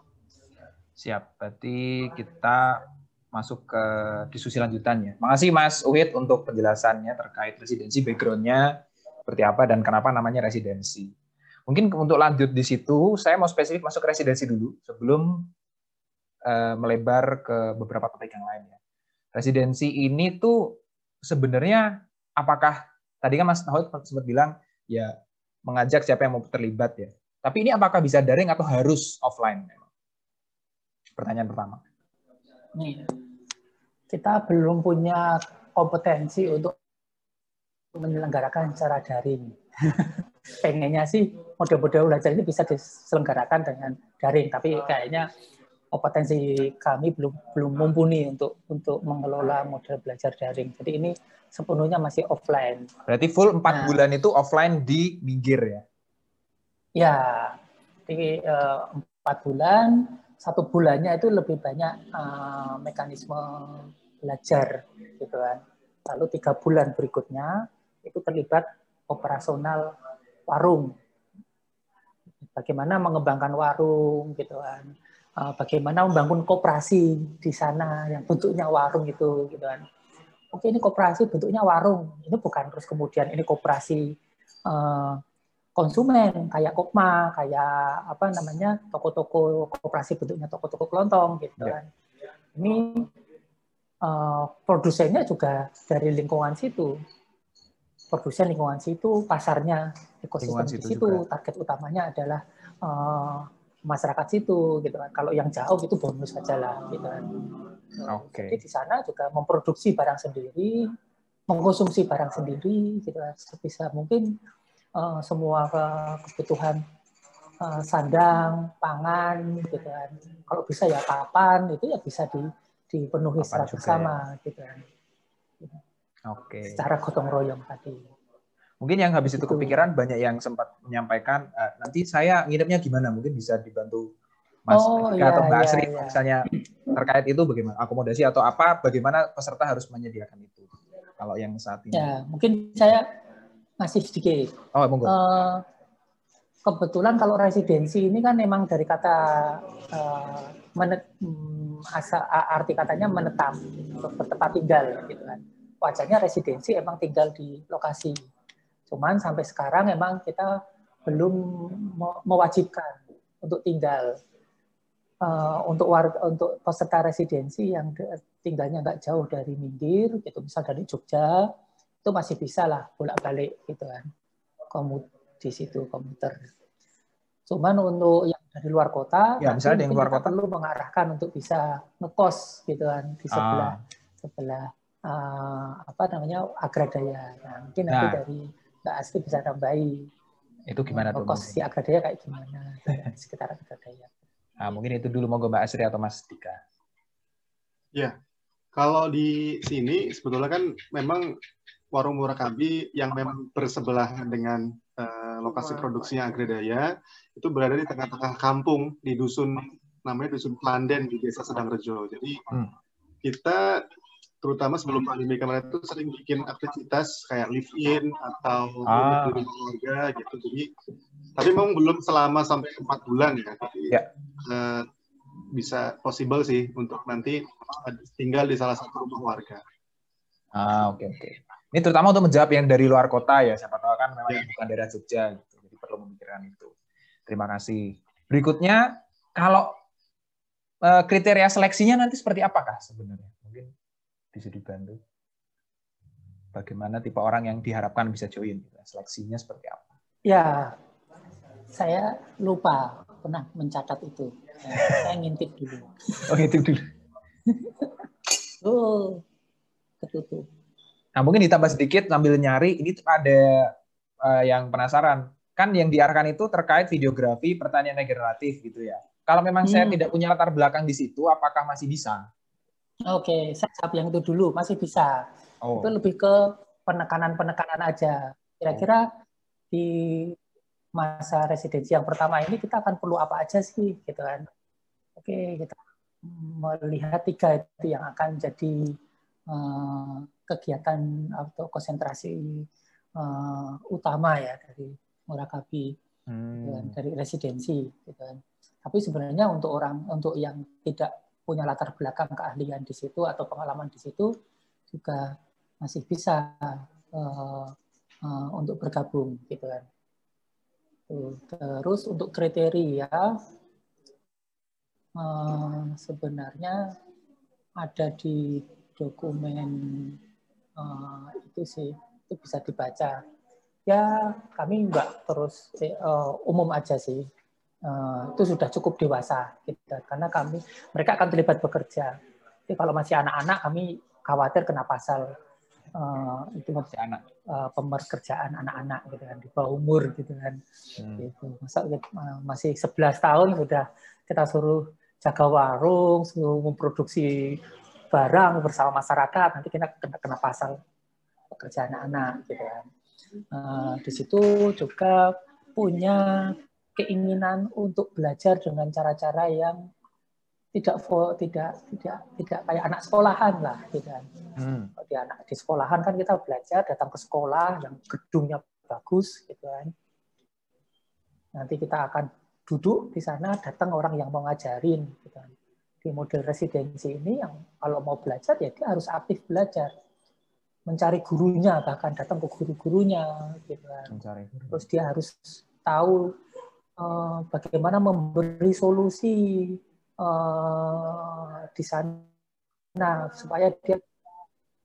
Siap, berarti kita masuk ke diskusi lanjutannya. Makasih Mas Uhid untuk penjelasannya terkait residensi backgroundnya seperti apa dan kenapa namanya residensi. Mungkin untuk lanjut di situ, saya mau spesifik masuk ke residensi dulu sebelum uh, melebar ke beberapa topik yang lain ya. Residensi ini tuh sebenarnya apakah tadi kan Mas Nahud sempat bilang ya mengajak siapa yang mau terlibat ya. Tapi ini apakah bisa daring atau harus offline? Pertanyaan pertama. Nih, kita belum punya kompetensi untuk menyelenggarakan secara daring. Pengennya sih model-model belajar ini bisa diselenggarakan dengan daring, tapi kayaknya kompetensi kami belum belum mumpuni untuk untuk mengelola model belajar daring. Jadi ini sepenuhnya masih offline. Berarti full empat nah, bulan itu offline di Minggir ya? Ya, jadi eh, empat bulan, satu bulannya itu lebih banyak uh, mekanisme belajar, gitu kan. Lalu tiga bulan berikutnya itu terlibat operasional warung. Bagaimana mengembangkan warung, gitu kan. Uh, bagaimana membangun koperasi di sana yang bentuknya warung itu, gitu kan oke ini koperasi bentuknya warung. Ini bukan terus kemudian ini koperasi uh, konsumen kayak Kopma, kayak apa namanya toko-toko koperasi bentuknya toko-toko kelontong gitu ya. kan. Ini uh, produsennya juga dari lingkungan situ. Produsen lingkungan situ, pasarnya ekosistem di situ, juga. target utamanya adalah uh, masyarakat situ gitu kan. Kalau yang jauh itu bonus saja lah gitu kan. Okay. Jadi di sana juga memproduksi barang sendiri, mengkonsumsi barang sendiri, gitu sebisa mungkin uh, semua kebutuhan uh, sandang, pangan, gitu kan. Kalau bisa ya kapan itu ya bisa di, dipenuhi secara bersama, ya. gitu kan. Oke. Okay. Secara gotong royong tadi. Mungkin yang habis itu, itu kepikiran banyak yang sempat menyampaikan uh, nanti saya nginepnya gimana mungkin bisa dibantu Mas oh, iya, atau Mbak iya, Asri iya. misalnya terkait itu bagaimana akomodasi atau apa bagaimana peserta harus menyediakan itu kalau yang saat ini ya mungkin saya masih sedikit oh monggo uh, kebetulan kalau residensi ini kan memang dari kata uh, menet, um, asa, arti katanya menetap bertempat tinggal gitu kan wajahnya residensi emang tinggal di lokasi. Cuman sampai sekarang emang kita belum mewajibkan untuk tinggal. Uh, untuk warga untuk peserta residensi yang tinggalnya nggak jauh dari Minggir, gitu. Misal dari Jogja, itu masih bisa lah bolak-balik gitu kan, komut di situ komuter. Cuman untuk yang dari luar kota, ya misalnya yang luar kota. perlu mengarahkan untuk bisa ngekos gitu kan di sebelah ah. sebelah uh, apa namanya Agradaya. Nah, mungkin nanti nah. dari Mbak Asri bisa tambahi itu gimana tuh? Kos si Agradaya kayak gimana di sekitar Agradaya. Nah, mungkin itu dulu mau Mbak Asri atau Mas Dika. Ya, kalau di sini sebetulnya kan memang warung Murakabi yang memang bersebelahan dengan uh, lokasi produksinya Agredaya itu berada di tengah-tengah kampung di dusun namanya dusun Planden di desa Sedang Rejo. Jadi hmm. kita terutama sebelum pandemi kemarin itu sering bikin aktivitas kayak live in atau ah. di keluarga gitu. Jadi tapi memang belum selama sampai empat bulan ya. Tapi ya. Uh, bisa possible sih untuk nanti tinggal di salah satu rumah warga. Ah oke okay, oke. Okay. Ini terutama untuk menjawab yang dari luar kota ya. Siapa tahu kan memang ya. bukan daerah Jogja gitu. Jadi perlu memikirkan itu. Terima kasih. Berikutnya kalau uh, kriteria seleksinya nanti seperti apakah sebenarnya? Bisa dibantu. Bagaimana tipe orang yang diharapkan bisa join? Seleksinya seperti apa? Ya, saya lupa pernah mencatat itu. saya ngintip dulu. Oh, ngintip dulu. oh, ketutup. Nah, mungkin ditambah sedikit sambil nyari, ini ada uh, yang penasaran. Kan yang diarahkan itu terkait videografi pertanian regeneratif gitu ya. Kalau memang hmm. saya tidak punya latar belakang di situ, apakah masih bisa? Oke, saya jawab yang itu dulu, masih bisa. Oh. Itu lebih ke penekanan-penekanan aja. Kira-kira di masa residensi yang pertama ini kita akan perlu apa aja sih gitu kan oke kita melihat tiga itu yang akan jadi uh, kegiatan atau konsentrasi uh, utama ya dari Murakabi hmm. gitu kan, dari residensi gitu kan tapi sebenarnya untuk orang untuk yang tidak punya latar belakang keahlian di situ atau pengalaman di situ juga masih bisa uh, uh, untuk bergabung gitu kan Terus untuk kriteria eh, sebenarnya ada di dokumen eh, itu sih itu bisa dibaca. Ya kami enggak terus eh, umum aja sih. Itu sudah cukup dewasa kita karena kami mereka akan terlibat bekerja. Jadi kalau masih anak-anak kami khawatir kena pasal uh, itu masih anak uh, pemerkerjaan anak-anak gitu kan di bawah umur gitu kan. Hmm. Gitu. Masa uh, masih 11 tahun sudah kita suruh jaga warung, suruh memproduksi barang bersama masyarakat, nanti kita kena, kena pasal pekerjaan anak gitu kan. Uh, di situ juga punya keinginan untuk belajar dengan cara-cara yang tidak tidak tidak tidak kayak anak sekolahan lah gitu kan. Hmm. Di anak di sekolahan kan kita belajar datang ke sekolah yang gedungnya bagus gitu kan. Nanti kita akan duduk di sana datang orang yang mau ngajarin gitu kan. Di model residensi ini yang kalau mau belajar ya dia harus aktif belajar. Mencari gurunya bahkan datang ke guru-gurunya gitu kan. Mencari. Terus dia harus tahu uh, bagaimana memberi solusi uh, di sana supaya dia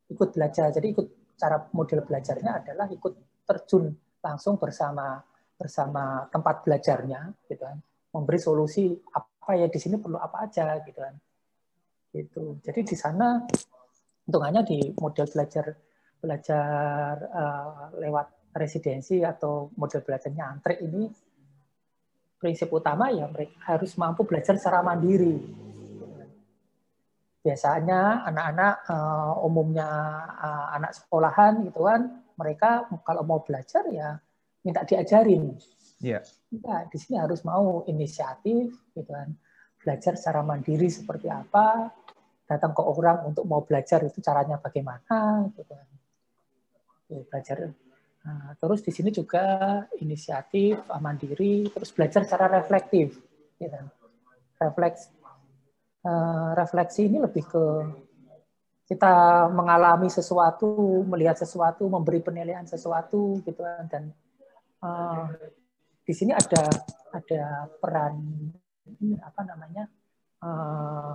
ikut belajar. Jadi ikut cara model belajarnya adalah ikut terjun langsung bersama bersama tempat belajarnya, gitu kan, memberi solusi apa ya di sini perlu apa aja, gitu kan. Gitu. Jadi di sana hitungannya di model belajar belajar uh, lewat residensi atau model belajarnya antrik ini prinsip utama ya mereka harus mampu belajar secara mandiri. Biasanya anak-anak uh, umumnya uh, anak sekolahan gitu kan, mereka kalau mau belajar ya minta diajarin. Iya. Yeah. di sini harus mau inisiatif gitu kan. Belajar secara mandiri seperti apa, datang ke orang untuk mau belajar itu caranya bagaimana gitu kan. Belajar Nah, terus di sini juga inisiatif, mandiri, terus belajar secara reflektif. Gitu. Refleks, uh, refleksi ini lebih ke kita mengalami sesuatu, melihat sesuatu, memberi penilaian sesuatu, gitu kan. Dan uh, di sini ada ada peran apa namanya uh,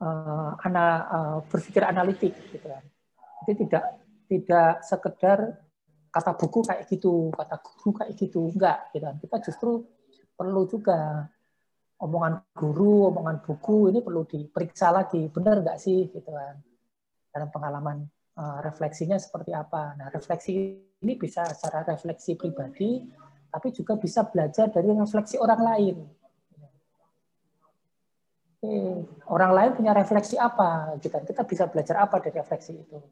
uh, anak uh, berpikir analitik, gitu kan. Jadi tidak tidak sekedar kata buku kayak gitu, kata guru kayak gitu. Enggak, gitu kan. Kita justru perlu juga omongan guru, omongan buku ini perlu diperiksa lagi. Benar enggak sih gitu kan. Dalam pengalaman uh, refleksinya seperti apa. Nah, refleksi ini bisa secara refleksi pribadi, tapi juga bisa belajar dari refleksi orang lain. Oke, orang lain punya refleksi apa? Gitu. Kita bisa belajar apa dari refleksi itu?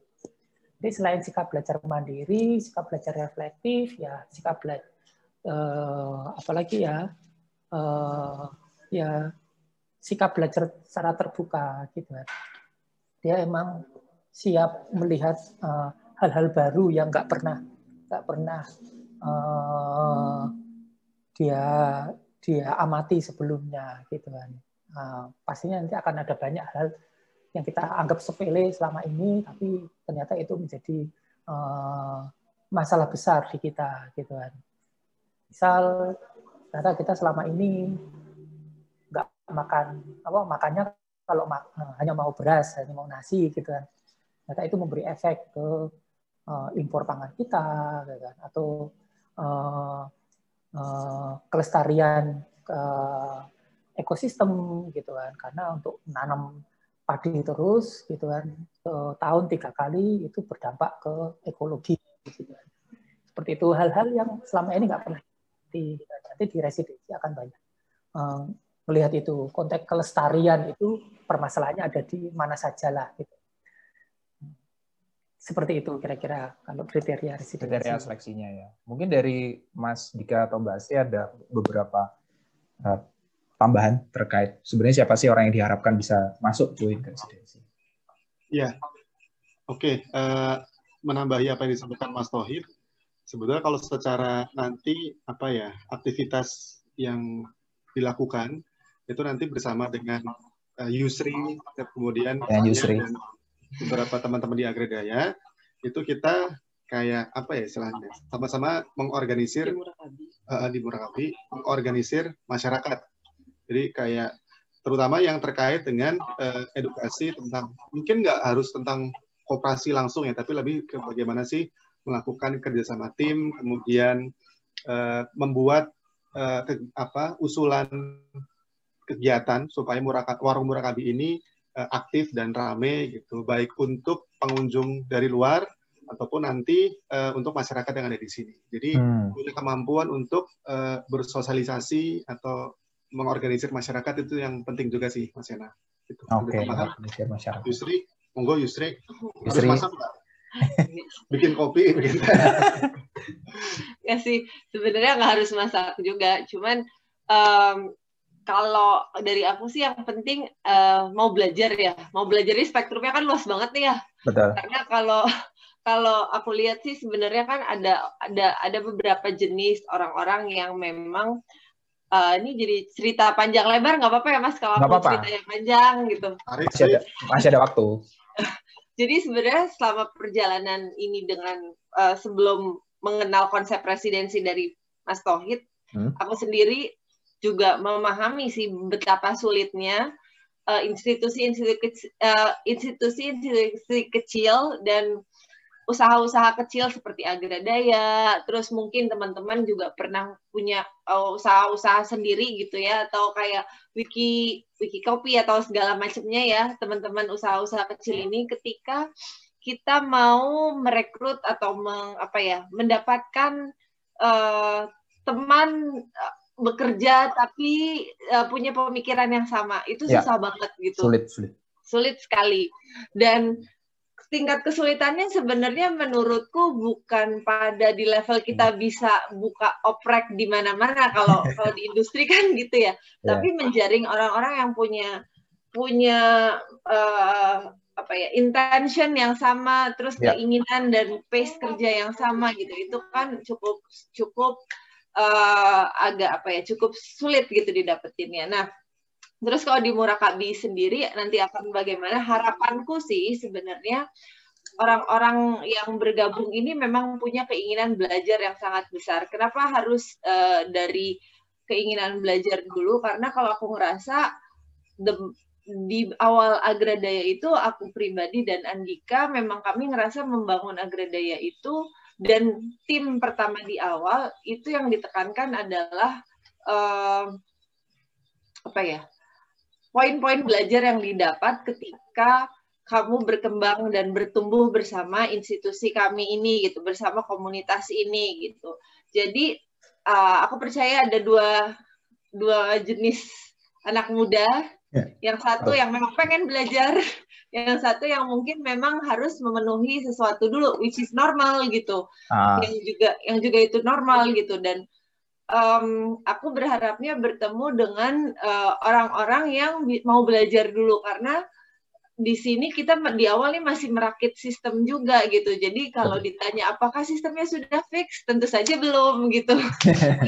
Jadi selain sikap belajar mandiri, sikap belajar reflektif, ya sikap belajar eh, apalagi ya eh, ya sikap belajar secara terbuka gitu kan. Dia emang siap melihat eh, hal-hal uh, baru yang nggak pernah nggak pernah uh, dia dia amati sebelumnya gitu kan. Uh, pastinya nanti akan ada banyak hal yang kita anggap sepele selama ini, tapi ternyata itu menjadi uh, masalah besar di kita, gitu kan. Misal, ternyata kita selama ini nggak makan apa makannya kalau mak, uh, hanya mau beras, hanya mau nasi, gitu kan. Ternyata itu memberi efek ke uh, impor pangan kita, gitu kan. atau uh, uh, kelestarian uh, ekosistem, gitu kan. Karena untuk menanam padi terus gitu kan. Tahun tiga kali itu berdampak ke ekologi gitu kan. seperti itu hal-hal yang selama ini nggak pernah di nanti di residensi akan banyak. Um, melihat itu konteks kelestarian itu permasalahannya ada di mana saja lah gitu. Seperti itu kira-kira kalau kriteria residensi. Kriteria seleksinya ya. Mungkin dari Mas Dika atau Mbak Asti ada beberapa uh, tambahan terkait sebenarnya siapa sih orang yang diharapkan bisa masuk join ke residensi? Ya, oke. Okay. Uh, eh, menambahi apa yang disampaikan Mas Tohir, sebetulnya kalau secara nanti apa ya aktivitas yang dilakukan itu nanti bersama dengan uh, Yusri kemudian ya, Yusri. dan beberapa teman-teman di Agredaya itu kita kayak apa ya istilahnya sama-sama mengorganisir di Murakabi, uh, di Murakabi mengorganisir masyarakat jadi kayak terutama yang terkait dengan uh, edukasi tentang mungkin nggak harus tentang kooperasi langsung ya, tapi lebih ke bagaimana sih melakukan kerjasama tim, kemudian uh, membuat uh, ke, apa usulan kegiatan supaya murakat, warung murakabi ini uh, aktif dan rame gitu, baik untuk pengunjung dari luar ataupun nanti uh, untuk masyarakat yang ada di sini. Jadi hmm. punya kemampuan untuk uh, bersosialisasi atau mengorganisir masyarakat itu yang penting juga sih, Mas Yana. Gitu. Oke, okay, masyarakat. Yusri, monggo Yusri. Yusri. Masak bikin kopi bikin ya sih sebenarnya nggak harus masak juga cuman um, kalau dari aku sih yang penting uh, mau belajar ya mau belajar ini spektrumnya kan luas banget nih ya betul karena kalau kalau aku lihat sih sebenarnya kan ada ada ada beberapa jenis orang-orang yang memang uh, ini jadi cerita panjang lebar nggak apa-apa ya mas kalau aku cerita yang panjang gitu. Masih ada masih ada waktu. Jadi sebenarnya selama perjalanan ini dengan uh, sebelum mengenal konsep presidensi dari Mas Tohid, hmm. aku sendiri juga memahami sih betapa sulitnya institusi-institusi uh, institusi-institusi kecil dan usaha-usaha kecil seperti Agradaya, terus mungkin teman-teman juga pernah punya uh, usaha-usaha sendiri gitu ya, atau kayak wiki wiki kopi atau segala macamnya ya, teman-teman usaha-usaha kecil ini ketika kita mau merekrut atau meng, apa ya, mendapatkan uh, teman uh, bekerja tapi uh, punya pemikiran yang sama, itu ya. susah banget gitu. Sulit, sulit. Sulit sekali. Dan tingkat kesulitannya sebenarnya menurutku bukan pada di level kita hmm. bisa buka oprek di mana-mana kalau kalau di industri kan gitu ya. Yeah. Tapi menjaring orang-orang yang punya punya uh, apa ya intention yang sama, terus yeah. keinginan dan pace kerja yang sama gitu. Itu kan cukup cukup uh, agak apa ya cukup sulit gitu didapetinnya. Nah Terus kalau di Murakabi sendiri nanti akan bagaimana? Harapanku sih sebenarnya orang-orang yang bergabung ini memang punya keinginan belajar yang sangat besar. Kenapa harus uh, dari keinginan belajar dulu? Karena kalau aku ngerasa the, di awal Agradaya itu aku pribadi dan Andika memang kami ngerasa membangun Agradaya itu dan tim pertama di awal itu yang ditekankan adalah uh, apa ya poin-poin belajar yang didapat ketika kamu berkembang dan bertumbuh bersama institusi kami ini gitu bersama komunitas ini gitu jadi uh, aku percaya ada dua dua jenis anak muda yeah. yang satu oh. yang memang pengen belajar yang satu yang mungkin memang harus memenuhi sesuatu dulu which is normal gitu ah. yang juga yang juga itu normal gitu dan um, aku berharapnya bertemu dengan eh, orang-orang uh, yang mau belajar dulu karena di sini kita di awal nih masih merakit sistem juga gitu. Jadi kalau ditanya apakah sistemnya sudah fix, tentu saja belum gitu.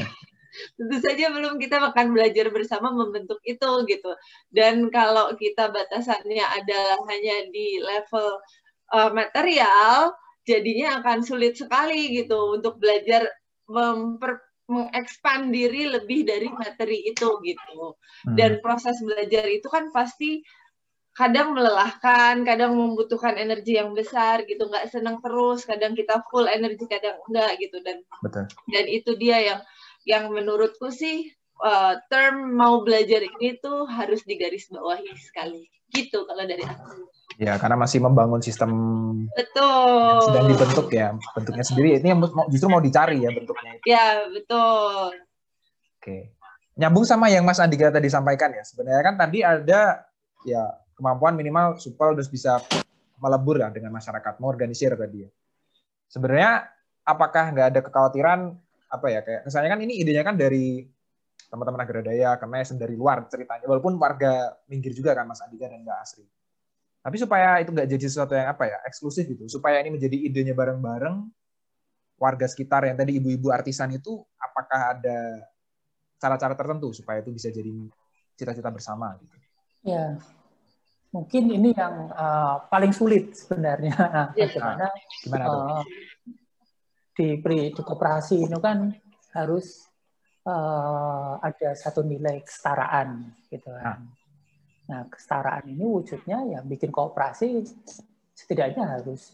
tentu saja belum kita akan belajar bersama membentuk itu gitu. Dan kalau kita batasannya adalah hanya di level uh, material, jadinya akan sulit sekali gitu untuk belajar memper mengekspan diri lebih dari materi itu gitu. Hmm. Dan proses belajar itu kan pasti kadang melelahkan, kadang membutuhkan energi yang besar gitu, nggak senang terus, kadang kita full energi, kadang enggak gitu dan Betul. dan itu dia yang yang menurutku sih uh, term mau belajar ini tuh harus digarisbawahi sekali gitu kalau dari aku. Ya, karena masih membangun sistem betul. yang sedang dibentuk ya, bentuknya sendiri. Ini yang justru mau dicari ya bentuknya. Ya, betul. Oke. Nyambung sama yang Mas Andika tadi sampaikan ya. Sebenarnya kan tadi ada ya kemampuan minimal supel terus bisa melebur ya dengan masyarakat, mengorganisir tadi ya. Sebenarnya apakah nggak ada kekhawatiran apa ya kayak misalnya kan ini idenya kan dari teman-teman agradaya, kemes dari luar ceritanya, walaupun warga minggir juga kan Mas Andika dan Mbak Asri tapi supaya itu nggak jadi sesuatu yang apa ya eksklusif gitu, supaya ini menjadi idenya bareng-bareng warga sekitar yang tadi ibu-ibu artisan itu, apakah ada cara-cara tertentu supaya itu bisa jadi cita-cita bersama gitu? Ya, mungkin ini yang uh, paling sulit sebenarnya. Ya. Bagaimana? Gimana tuh? Uh, di, di kooperasi itu kan harus uh, ada satu nilai kesetaraan gitu kan. Nah Nah, kesetaraan ini wujudnya ya bikin kooperasi setidaknya harus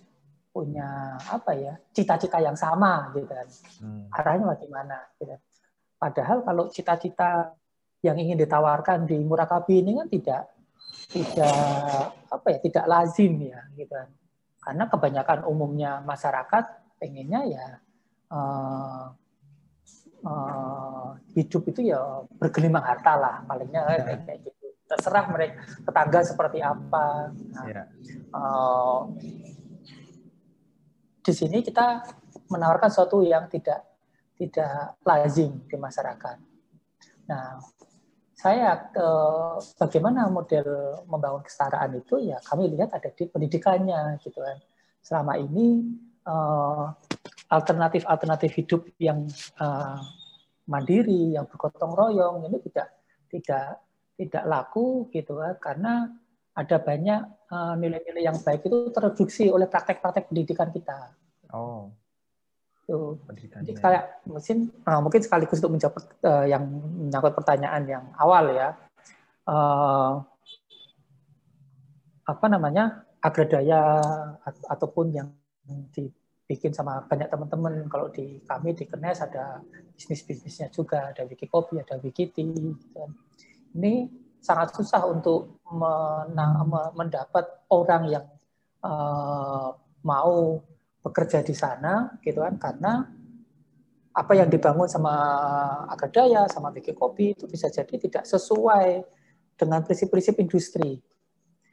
punya apa ya cita-cita yang sama gitu kan. Hmm. Arahnya bagaimana gitu. Padahal kalau cita-cita yang ingin ditawarkan di Murakabi ini kan tidak tidak apa ya tidak lazim ya gitu kan karena kebanyakan umumnya masyarakat pengennya ya uh, uh, hidup itu ya bergelimang harta lah palingnya kayak gitu terserah mereka tetangga seperti apa nah, yeah. Iya. uh, di sini kita menawarkan sesuatu yang tidak tidak lazim di masyarakat. Nah, saya eh, bagaimana model membangun kesetaraan itu ya kami lihat ada di pendidikannya gitu kan. Selama ini eh, alternatif-alternatif hidup yang eh, mandiri, yang bergotong royong ini tidak tidak tidak laku gitu kan karena ada banyak eh, nilai-nilai yang baik itu terreduksi oleh praktek-praktek pendidikan kita. Oh. Tuh. Jadi kayak mungkin uh, mungkin sekaligus untuk menjawab uh, yang menyangkut pertanyaan yang awal ya. Uh, apa namanya agradaya ataupun yang dibikin sama banyak teman-teman kalau di kami di Kenes ada bisnis bisnisnya juga ada Wikikopi ada Wikiti gitu. Ini sangat susah untuk menang, mendapat orang yang uh, mau bekerja di sana gitu kan karena apa yang dibangun sama Agadaya sama Bikin Kopi itu bisa jadi tidak sesuai dengan prinsip-prinsip industri.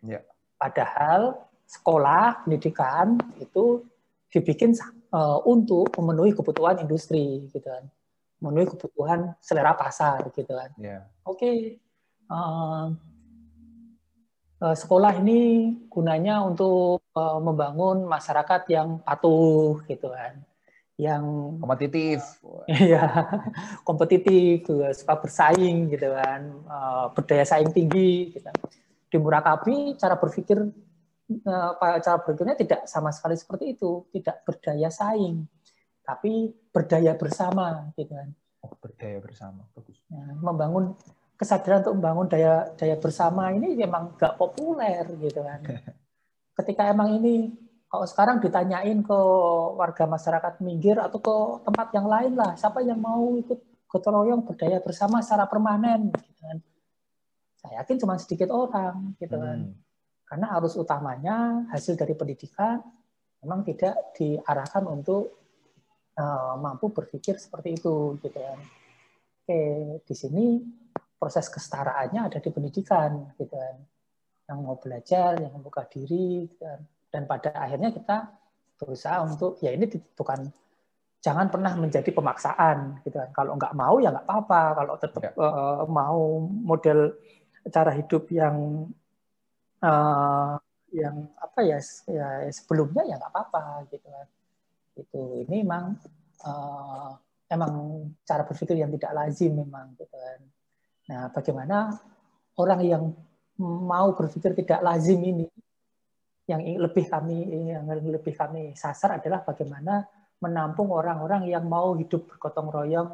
Ya. Padahal sekolah pendidikan itu dibikin uh, untuk memenuhi kebutuhan industri gitu kan, memenuhi kebutuhan selera pasar gitu kan. Ya. Oke. Uh, sekolah ini gunanya untuk uh, membangun masyarakat yang patuh gitu kan. Yang kompetitif. ya kompetitif suka bersaing gitu kan. Uh, berdaya saing tinggi gitu. di Murakabi cara berpikir uh, cara berpikirnya tidak sama sekali seperti itu. Tidak berdaya saing tapi berdaya bersama gitu kan. Oh berdaya bersama. Bagus. Nah, membangun kesadaran untuk membangun daya daya bersama ini memang gak populer gitu kan. Ketika emang ini kalau sekarang ditanyain ke warga masyarakat minggir atau ke tempat yang lain lah, siapa yang mau ikut gotong royong berdaya bersama secara permanen gitu kan. Saya yakin cuma sedikit orang gitu kan. Hmm. Karena arus utamanya hasil dari pendidikan memang tidak diarahkan untuk uh, mampu berpikir seperti itu gitu kan. Oke, di sini proses kesetaraannya ada di pendidikan gitu kan. Yang mau belajar yang membuka diri gitu kan. dan pada akhirnya kita berusaha untuk ya ini bukan jangan pernah menjadi pemaksaan gitu kan. Kalau nggak mau ya nggak apa-apa. Kalau tetap ya. uh, mau model cara hidup yang uh, yang apa ya, ya sebelumnya ya nggak apa-apa gitu kan. Itu ini memang uh, emang cara berpikir yang tidak lazim memang gitu kan Nah, bagaimana orang yang mau berpikir tidak lazim ini yang lebih kami yang lebih kami sasar adalah bagaimana menampung orang-orang yang mau hidup bergotong royong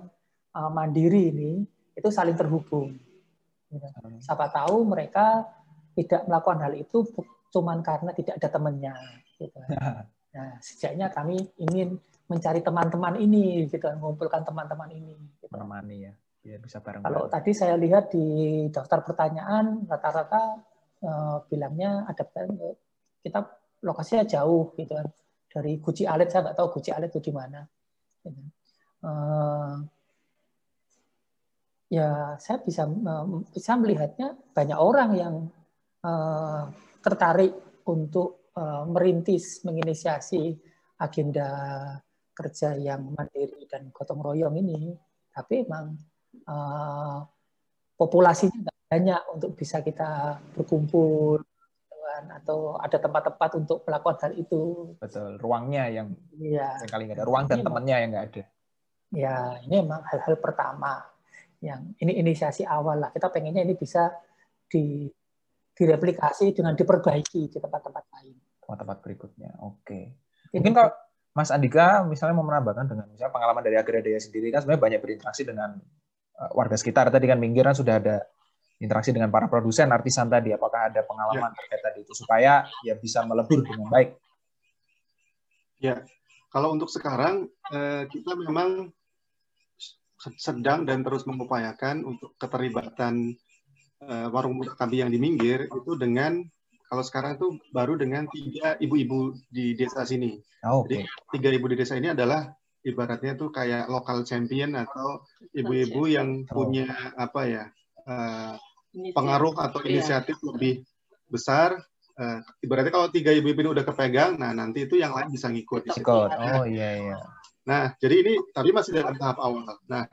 uh, mandiri ini itu saling terhubung. Gitu. Siapa tahu mereka tidak melakukan hal itu cuma karena tidak ada temannya. Gitu. Nah, sejaknya kami ingin mencari teman-teman ini, gitu, mengumpulkan teman-teman ini. Gitu. Menemani ya biar bisa bareng. Kalau tadi saya lihat di daftar pertanyaan rata-rata uh, bilangnya ada kita lokasinya jauh gitu kan dari Guci Alit saya nggak tahu Guci Alit itu di mana. Uh, ya saya bisa bisa melihatnya banyak orang yang uh, tertarik untuk uh, merintis menginisiasi agenda kerja yang mandiri dan gotong royong ini tapi emang uh, populasinya nggak banyak untuk bisa kita berkumpul gitu kan, atau ada tempat-tempat untuk melakukan hal itu. Betul, ruangnya yang ya. kali nggak ada, ruang dan temannya yang nggak ada. Ya, ini memang hal-hal pertama yang ini inisiasi awal lah. Kita pengennya ini bisa di direplikasi dengan diperbaiki di tempat-tempat lain. Tempat-tempat berikutnya, oke. Mungkin kalau Mas Andika misalnya mau menambahkan dengan misalnya pengalaman dari Agradaya sendiri kan sebenarnya banyak berinteraksi dengan Eh, warga sekitar tadi kan minggiran sudah ada interaksi dengan para produsen artisan tadi apakah ada pengalaman ya. terkait tadi itu supaya ya bisa melebur dengan baik ya kalau untuk sekarang eh, kita memang sedang dan terus mengupayakan untuk keterlibatan uh, warung Murakabi yang di Minggir itu dengan kalau sekarang itu baru dengan tiga ibu-ibu di desa sini. Oh, okay. Jadi tiga ibu di desa ini adalah ibaratnya tuh kayak lokal champion atau ibu-ibu yang oh. punya apa ya uh, pengaruh atau iya. inisiatif yeah. lebih besar. Uh, ibaratnya kalau tiga ibu-ibu ini udah kepegang, nah nanti itu yang lain bisa ngikut. Ikut. Oh iya iya. Nah jadi ini tapi masih dalam tahap awal. Nah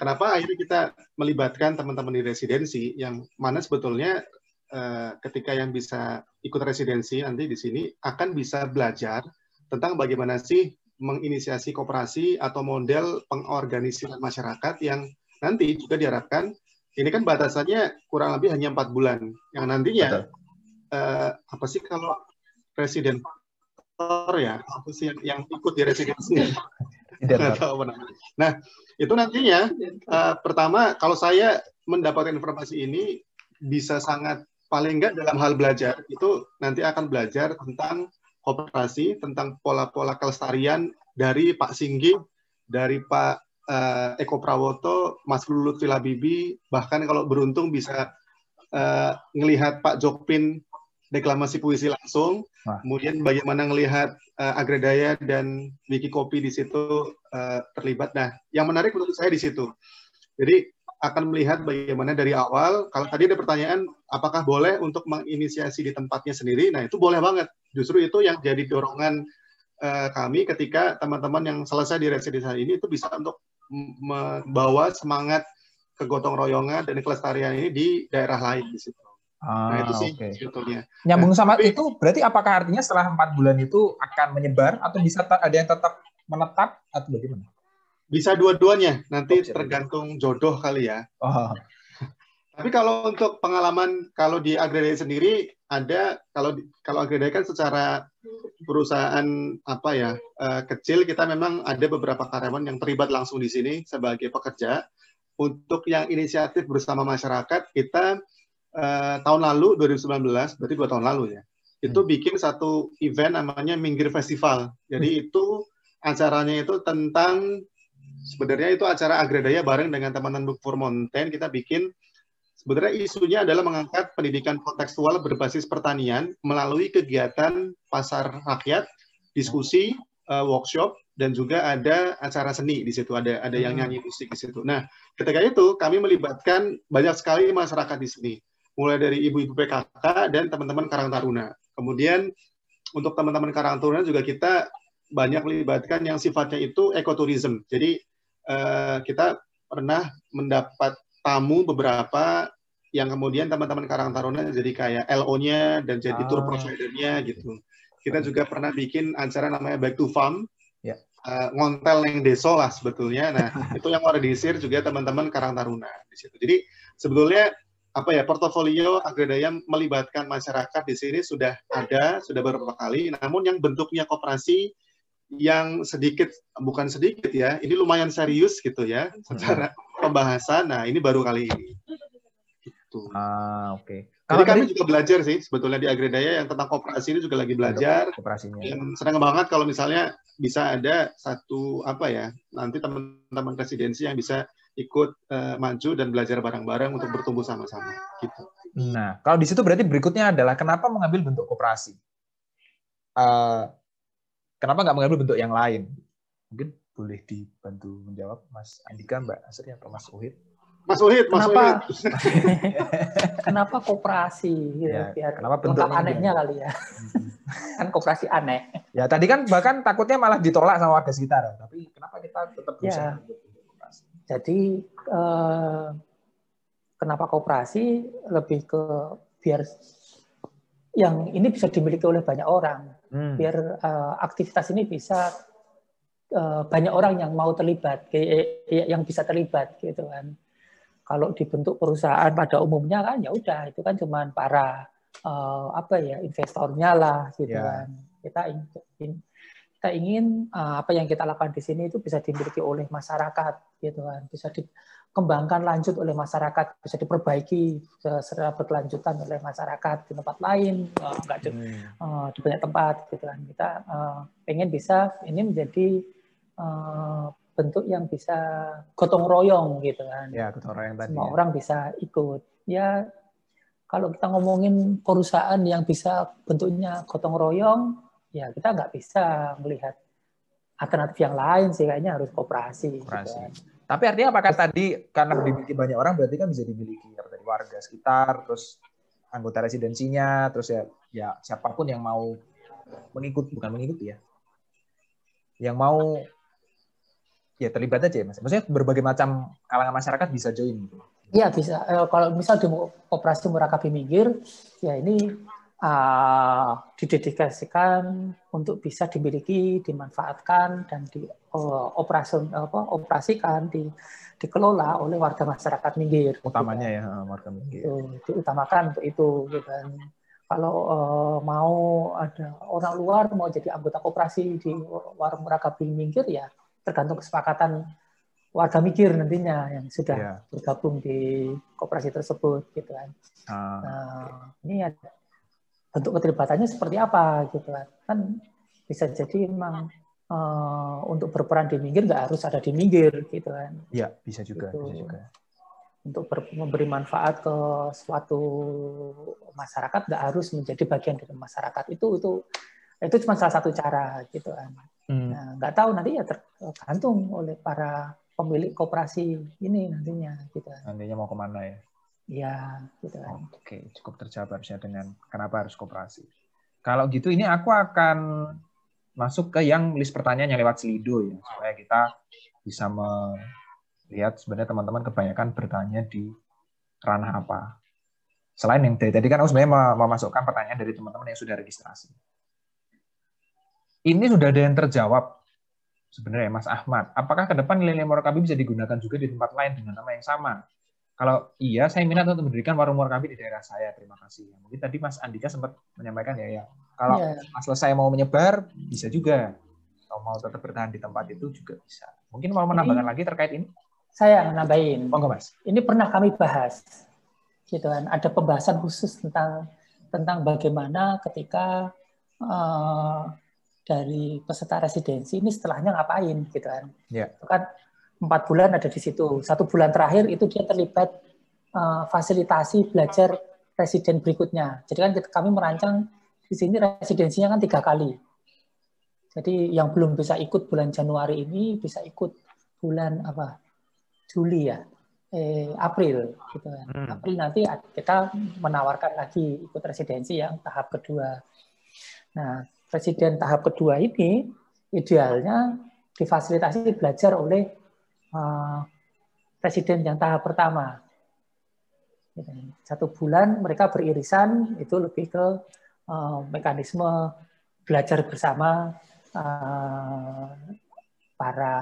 kenapa akhirnya kita melibatkan teman-teman di residensi yang mana sebetulnya Eh, ketika yang bisa ikut residensi nanti di sini akan bisa belajar tentang bagaimana sih menginisiasi kooperasi atau model pengorganisiran masyarakat yang nanti juga diharapkan ini kan batasannya kurang lebih hanya empat bulan. Yang nantinya uh, apa sih kalau presiden ya apa sih yang, yang ikut di residensi? Nah itu nantinya uh, pertama kalau saya mendapatkan informasi ini bisa sangat paling enggak dalam hal belajar itu nanti akan belajar tentang kooperasi, tentang pola-pola kelestarian dari Pak Singgi, dari Pak uh, Eko Prawoto, Mas Lulut Filabibi, bahkan kalau beruntung bisa uh, ngelihat Pak Jokpin deklamasi puisi langsung, Wah. kemudian bagaimana ngelihat uh, Agredaya dan Wiki Kopi di situ uh, terlibat. Nah, yang menarik menurut saya di situ. Jadi akan melihat bagaimana dari awal. Kalau tadi ada pertanyaan, apakah boleh untuk menginisiasi di tempatnya sendiri? Nah, itu boleh banget. Justru itu yang jadi dorongan uh, kami ketika teman-teman yang selesai di residensi ini itu bisa untuk membawa semangat kegotong royongan dan kelestarian ini di daerah lain di situ. Ah, nah itu sih okay. sebetulnya. Nyambung sama Tapi, itu, berarti apakah artinya setelah empat bulan itu akan menyebar atau bisa ada yang tetap menetap atau bagaimana? Bisa dua-duanya, nanti oh, tergantung jodoh kali ya. Oh. Tapi kalau untuk pengalaman kalau di Agredaya sendiri ada kalau kalau Agredaya kan secara perusahaan apa ya uh, kecil kita memang ada beberapa karyawan yang terlibat langsung di sini sebagai pekerja. Untuk yang inisiatif bersama masyarakat kita uh, tahun lalu 2019 berarti dua tahun lalu ya itu hmm. bikin satu event namanya Minggir Festival. Jadi hmm. itu acaranya itu tentang sebenarnya itu acara Agredaya bareng dengan teman-teman Book for Mountain kita bikin sebenarnya isunya adalah mengangkat pendidikan kontekstual berbasis pertanian melalui kegiatan pasar rakyat, diskusi, uh, workshop dan juga ada acara seni di situ ada ada yang hmm. nyanyi musik di situ. Nah, ketika itu kami melibatkan banyak sekali masyarakat di sini, mulai dari ibu-ibu PKK dan teman-teman Karang Taruna. Kemudian untuk teman-teman Karang Taruna juga kita banyak melibatkan yang sifatnya itu ekoturism. Jadi uh, kita pernah mendapat tamu beberapa yang kemudian teman-teman Karang Taruna jadi kayak LO-nya dan jadi ah. tour provider-nya gitu. Kita juga pernah bikin acara namanya Back to Farm. Yeah. Ya. Uh, ngontel yang deso lah sebetulnya. Nah, itu yang organisir juga teman-teman Karang Taruna di situ. Jadi sebetulnya apa ya portofolio Agredaya melibatkan masyarakat di sini sudah ada sudah beberapa kali. Namun yang bentuknya koperasi yang sedikit bukan sedikit ya, ini lumayan serius gitu ya secara pembahasan. Nah, ini baru kali ini. Gitu. Ah, oke. Okay. Jadi kami juga belajar sih sebetulnya di Agredaya yang tentang kooperasi ini juga lagi belajar. Kooperasinya. Yang senang banget kalau misalnya bisa ada satu apa ya, nanti teman-teman presidensi yang bisa ikut uh, maju dan belajar bareng-bareng untuk bertumbuh sama-sama gitu. Nah, kalau di situ berarti berikutnya adalah kenapa mengambil bentuk kooperasi? Uh, Kenapa nggak mengambil bentuk yang lain? Mungkin boleh dibantu menjawab Mas Andika, Mbak Asri atau Mas Uhid. Mas Uhid, Mas kenapa, Uhid. kenapa kooperasi? Ya, ya, kenapa bentuk anehnya gitu? kali ya? kan kooperasi aneh. Ya tadi kan bahkan takutnya malah ditolak sama warga sekitar. Tapi kenapa kita tetap berusaha? Ya. Jadi eh, kenapa kooperasi lebih ke biar yang ini bisa dimiliki oleh banyak orang hmm. biar uh, aktivitas ini bisa uh, banyak orang yang mau terlibat, yang bisa terlibat gitu kan. Kalau dibentuk perusahaan pada umumnya kan ya udah itu kan cuma para uh, apa ya investornya lah gitu yeah. kan. Kita ingin kita ingin uh, apa yang kita lakukan di sini itu bisa dimiliki oleh masyarakat gitu kan, bisa di, dikembangkan lanjut oleh masyarakat, bisa diperbaiki secara berkelanjutan oleh masyarakat di tempat lain, enggak di, hmm. uh, di banyak tempat gitu kan. Kita uh, pengen bisa ini menjadi bentuk yang bisa gotong royong gitu kan. Ya, gotong royong tadi. Semua ya. orang bisa ikut. Ya kalau kita ngomongin perusahaan yang bisa bentuknya gotong royong, ya kita nggak bisa melihat alternatif yang lain sih kayaknya harus kooperasi. Kooperasi. Gitu. Tapi artinya apakah tadi karena dimiliki banyak orang berarti kan bisa dimiliki dari warga sekitar, terus anggota residensinya, terus ya ya siapa pun yang mau mengikut bukan mengikuti ya, yang mau ya terlibat aja ya mas. Maksudnya berbagai macam kalangan masyarakat bisa join gitu. Iya bisa. Eh, kalau misal di operasi Murakabi Minggir, ya ini uh, didedikasikan untuk bisa dimiliki, dimanfaatkan dan di uh, operasi apa, operasikan, di, dikelola oleh warga masyarakat Minggir. Utamanya gitu. ya warga Minggir. Itu, diutamakan untuk itu. Gitu kan. Kalau uh, mau ada orang luar mau jadi anggota koperasi di warung Murakabi Minggir ya tergantung kesepakatan warga mikir nantinya yang sudah yeah. bergabung di koperasi tersebut gitu kan. Uh. Nah, ini ya bentuk keterlibatannya seperti apa gitu kan. Kan bisa jadi memang uh, untuk berperan di minggir nggak harus ada di minggir gitu kan. Iya, bisa juga, gitu. bisa juga. Untuk ber, memberi manfaat ke suatu masyarakat nggak harus menjadi bagian dari masyarakat itu itu itu cuma salah satu cara gitu kan. Hmm. Nah, nggak tahu nanti ya tergantung oleh para pemilik koperasi ini nantinya gitu. Nantinya mau ke mana ya? Iya, gitu kan. Oke, cukup terjawab harusnya dengan kenapa harus koperasi. Kalau gitu ini aku akan masuk ke yang list pertanyaan yang lewat Slido ya, supaya kita bisa melihat sebenarnya teman-teman kebanyakan bertanya di ranah apa. Selain yang dari tadi kan aku sebenarnya memasukkan pertanyaan dari teman-teman yang sudah registrasi. Ini sudah ada yang terjawab sebenarnya Mas Ahmad. Apakah ke depan nilai-nilai Murakabi bisa digunakan juga di tempat lain dengan nama yang sama? Kalau iya, saya minat untuk mendirikan warung Murakabi di daerah saya. Terima kasih. Mungkin tadi Mas Andika sempat menyampaikan ya, ya. Kalau yeah. Mas selesai mau menyebar, bisa juga. Kalau mau tetap bertahan di tempat itu juga bisa. Mungkin mau menambahkan lagi terkait ini? Saya nambahin. Monggo Mas. Ini pernah kami bahas. Gitu kan. Ada pembahasan khusus tentang tentang bagaimana ketika uh, dari peserta residensi ini setelahnya ngapain gitu kan. Yeah. Itu kan empat bulan ada di situ. Satu bulan terakhir itu dia terlibat uh, fasilitasi belajar residen berikutnya. Jadi kan kita, kami merancang di sini residensinya kan tiga kali. Jadi yang belum bisa ikut bulan Januari ini bisa ikut bulan apa? Juli ya. Eh, April gitu kan. Hmm. April nanti kita menawarkan lagi ikut residensi yang tahap kedua. Nah, presiden tahap kedua ini idealnya difasilitasi belajar oleh uh, presiden yang tahap pertama. Satu bulan mereka beririsan itu lebih ke uh, mekanisme belajar bersama uh, para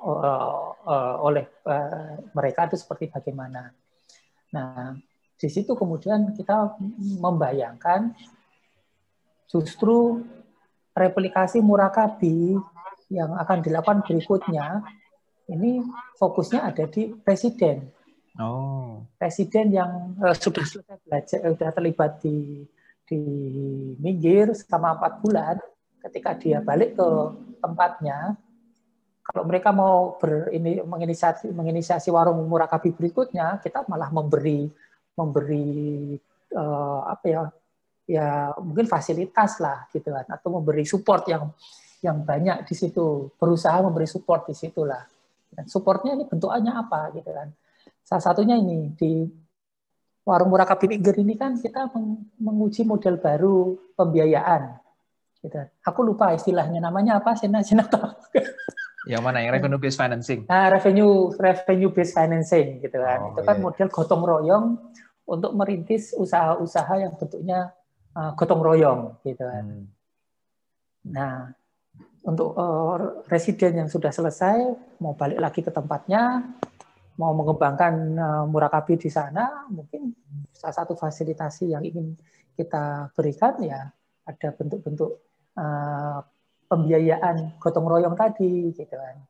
uh, uh, oleh uh, mereka itu seperti bagaimana. Nah, di situ kemudian kita membayangkan justru replikasi murakabi yang akan dilakukan berikutnya ini fokusnya ada di presiden. Oh. Presiden yang uh, sudah selesai belajar, uh, sudah terlibat di di minggir selama empat bulan, ketika dia balik ke tempatnya, kalau mereka mau ber, ini menginisiasi menginisiasi warung murakabi berikutnya, kita malah memberi memberi uh, apa ya ya mungkin fasilitas lah gitu kan atau memberi support yang yang banyak di situ berusaha memberi support di situ lah dan supportnya ini bentukannya apa gitu kan salah satunya ini di warung murah kabinigger ini kan kita menguji model baru pembiayaan gitu aku lupa istilahnya namanya apa Sena Sena yang mana yang revenue based financing nah revenue revenue based financing gitu kan oh, itu kan iya. model gotong royong untuk merintis usaha-usaha yang bentuknya uh, gotong royong gitu kan. Hmm. Nah, untuk uh, residen yang sudah selesai mau balik lagi ke tempatnya, mau mengembangkan uh, murakabi di sana, mungkin salah satu fasilitasi yang ingin kita berikan ya ada bentuk-bentuk uh, pembiayaan gotong royong tadi gitu kan.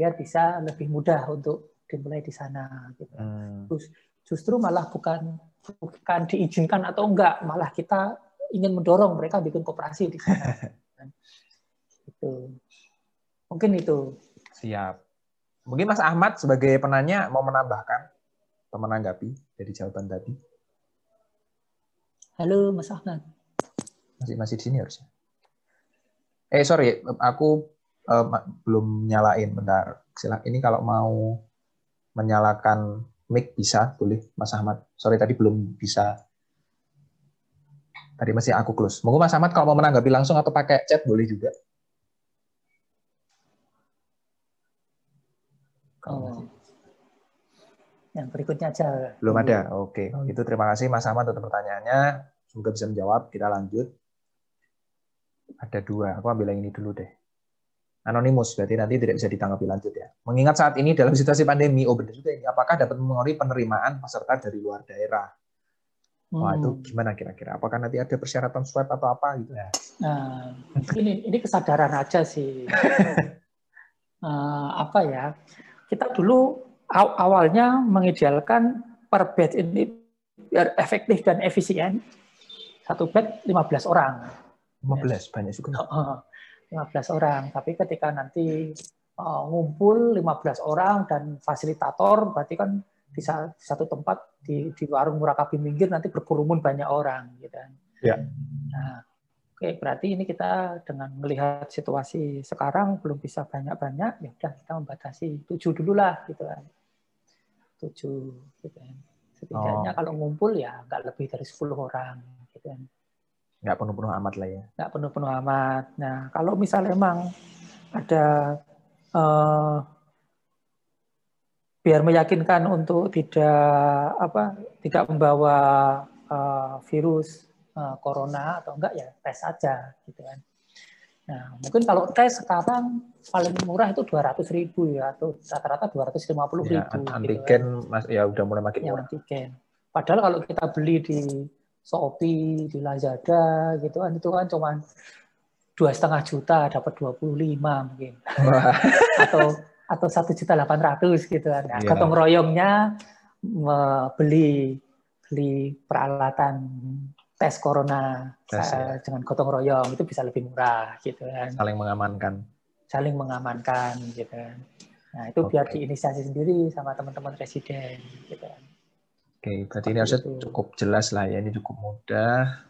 Biar bisa lebih mudah untuk dimulai di sana gitu. Hmm. Terus justru malah bukan bukan diizinkan atau enggak, malah kita ingin mendorong mereka bikin koperasi di sana. itu. Mungkin itu. Siap. Mungkin Mas Ahmad sebagai penanya mau menambahkan atau menanggapi dari jawaban tadi. Halo Mas Ahmad. Masih masih di sini harusnya. Eh sorry, aku uh, belum nyalain bentar. Silah ini kalau mau menyalakan mic bisa, boleh Mas Ahmad. Sorry tadi belum bisa. Tadi masih aku close. Monggo Mas Ahmad kalau mau menanggapi langsung atau pakai chat boleh juga. Oh. Yang berikutnya aja. Belum ada. Oke. Okay. Itu terima kasih Mas Ahmad untuk pertanyaannya. Semoga bisa menjawab. Kita lanjut. Ada dua. Aku ambil yang ini dulu deh. Anonimus, berarti nanti tidak bisa ditanggapi lanjut ya. Mengingat saat ini dalam situasi pandemi, oh benar juga ini, apakah dapat mengaruhi penerimaan peserta dari luar daerah? Wah itu hmm. gimana kira-kira? Apakah nanti ada persyaratan swab atau apa gitu? Ya? Nah, ini ini kesadaran aja sih. uh, apa ya? Kita dulu awalnya mengidealkan per bed ini biar efektif dan efisien. Satu bed 15 orang. 15 banyak juga. 15 orang. Tapi ketika nanti uh, ngumpul 15 orang dan fasilitator, berarti kan bisa satu tempat di, di warung Murakabi Minggir nanti berkerumun banyak orang, gitu kan. Ya. Nah, oke berarti ini kita dengan melihat situasi sekarang belum bisa banyak-banyak, ya udah kita membatasi tujuh dulu lah, gitu kan tujuh gitu kan. Setidaknya oh. kalau ngumpul ya nggak lebih dari 10 orang gitu kan. Nggak penuh-penuh amat lah ya. Nggak penuh-penuh amat. Nah kalau misalnya emang ada uh, biar meyakinkan untuk tidak apa tidak membawa uh, virus uh, corona atau enggak ya tes saja gitu kan. Nah, mungkin kalau tes sekarang paling murah itu 200 ribu ya, atau rata-rata 250 ya, ribu. Antigen, gitu mas, ya udah mulai makin ya, murah. Antigen. Padahal kalau kita beli di Shopee, di Lazada, gitu kan, itu kan cuma dua setengah juta dapat 25 mungkin. atau atau satu juta delapan ratus gitu kan. Nah, ya. gotong royongnya beli beli peralatan tes corona tes, ya. dengan gotong royong itu bisa lebih murah gitu kan. Saling mengamankan. Saling mengamankan gitu kan. Nah, itu okay. biar diinisiasi sendiri sama teman-teman residen gitu kan. Oke, okay, berarti ini harusnya itu. cukup jelas lah ya, ini cukup mudah.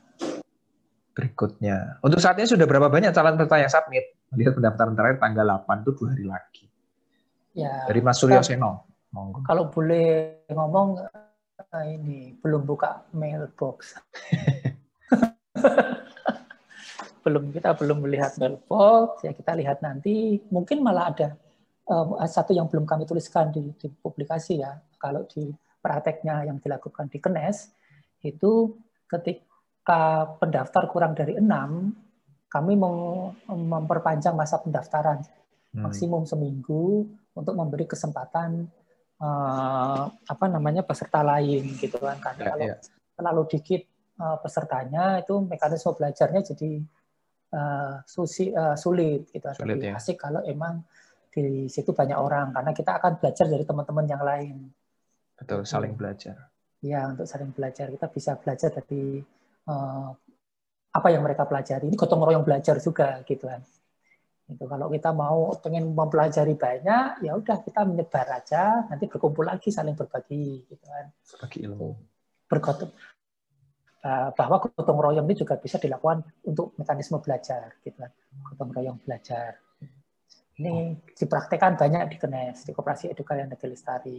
Berikutnya. Untuk saat ini sudah berapa banyak calon peserta yang submit? Lihat pendaftaran terakhir tanggal 8 itu dua hari lagi. Ya. Dari Mas Suryo Seno. Kalau boleh ngomong ini belum buka mailbox. belum kita belum melihat mailbox ya kita lihat nanti mungkin malah ada uh, satu yang belum kami tuliskan di, di publikasi ya kalau di prakteknya yang dilakukan di Kenes itu ketika pendaftar kurang dari enam kami mem memperpanjang masa pendaftaran hmm. maksimum seminggu untuk memberi kesempatan uh, apa namanya peserta lain gitu kan. Karena ya, kalau ya. terlalu dikit uh, pesertanya itu mekanisme belajarnya jadi uh, susi, uh, sulit gitu. Sulit, ya. asik kalau emang di situ banyak orang. Karena kita akan belajar dari teman-teman yang lain. Betul saling belajar. Ya untuk saling belajar. Kita bisa belajar dari uh, apa yang mereka pelajari. Ini gotong royong belajar juga gitu kan itu kalau kita mau pengen mempelajari banyak, ya udah kita menyebar aja, nanti berkumpul lagi saling berbagi, gitu kan. Berbagi ilmu. Bergotong eh, bahwa gotong royong ini juga bisa dilakukan untuk mekanisme belajar, gitu kan. Gotong royong belajar. Ini dipraktekkan banyak di KENES, di Koperasi Edukasi Negeri Lestari.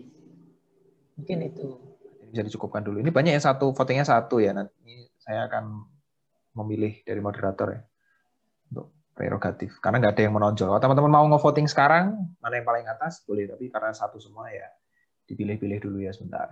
Mungkin itu. Bisa dicukupkan dulu. Ini banyak yang satu, votingnya satu ya. Nanti saya akan memilih dari moderator ya prerogatif karena nggak ada yang menonjol. Kalau teman-teman mau ngevoting sekarang mana yang paling atas boleh, tapi karena satu semua ya dipilih-pilih dulu ya sebentar.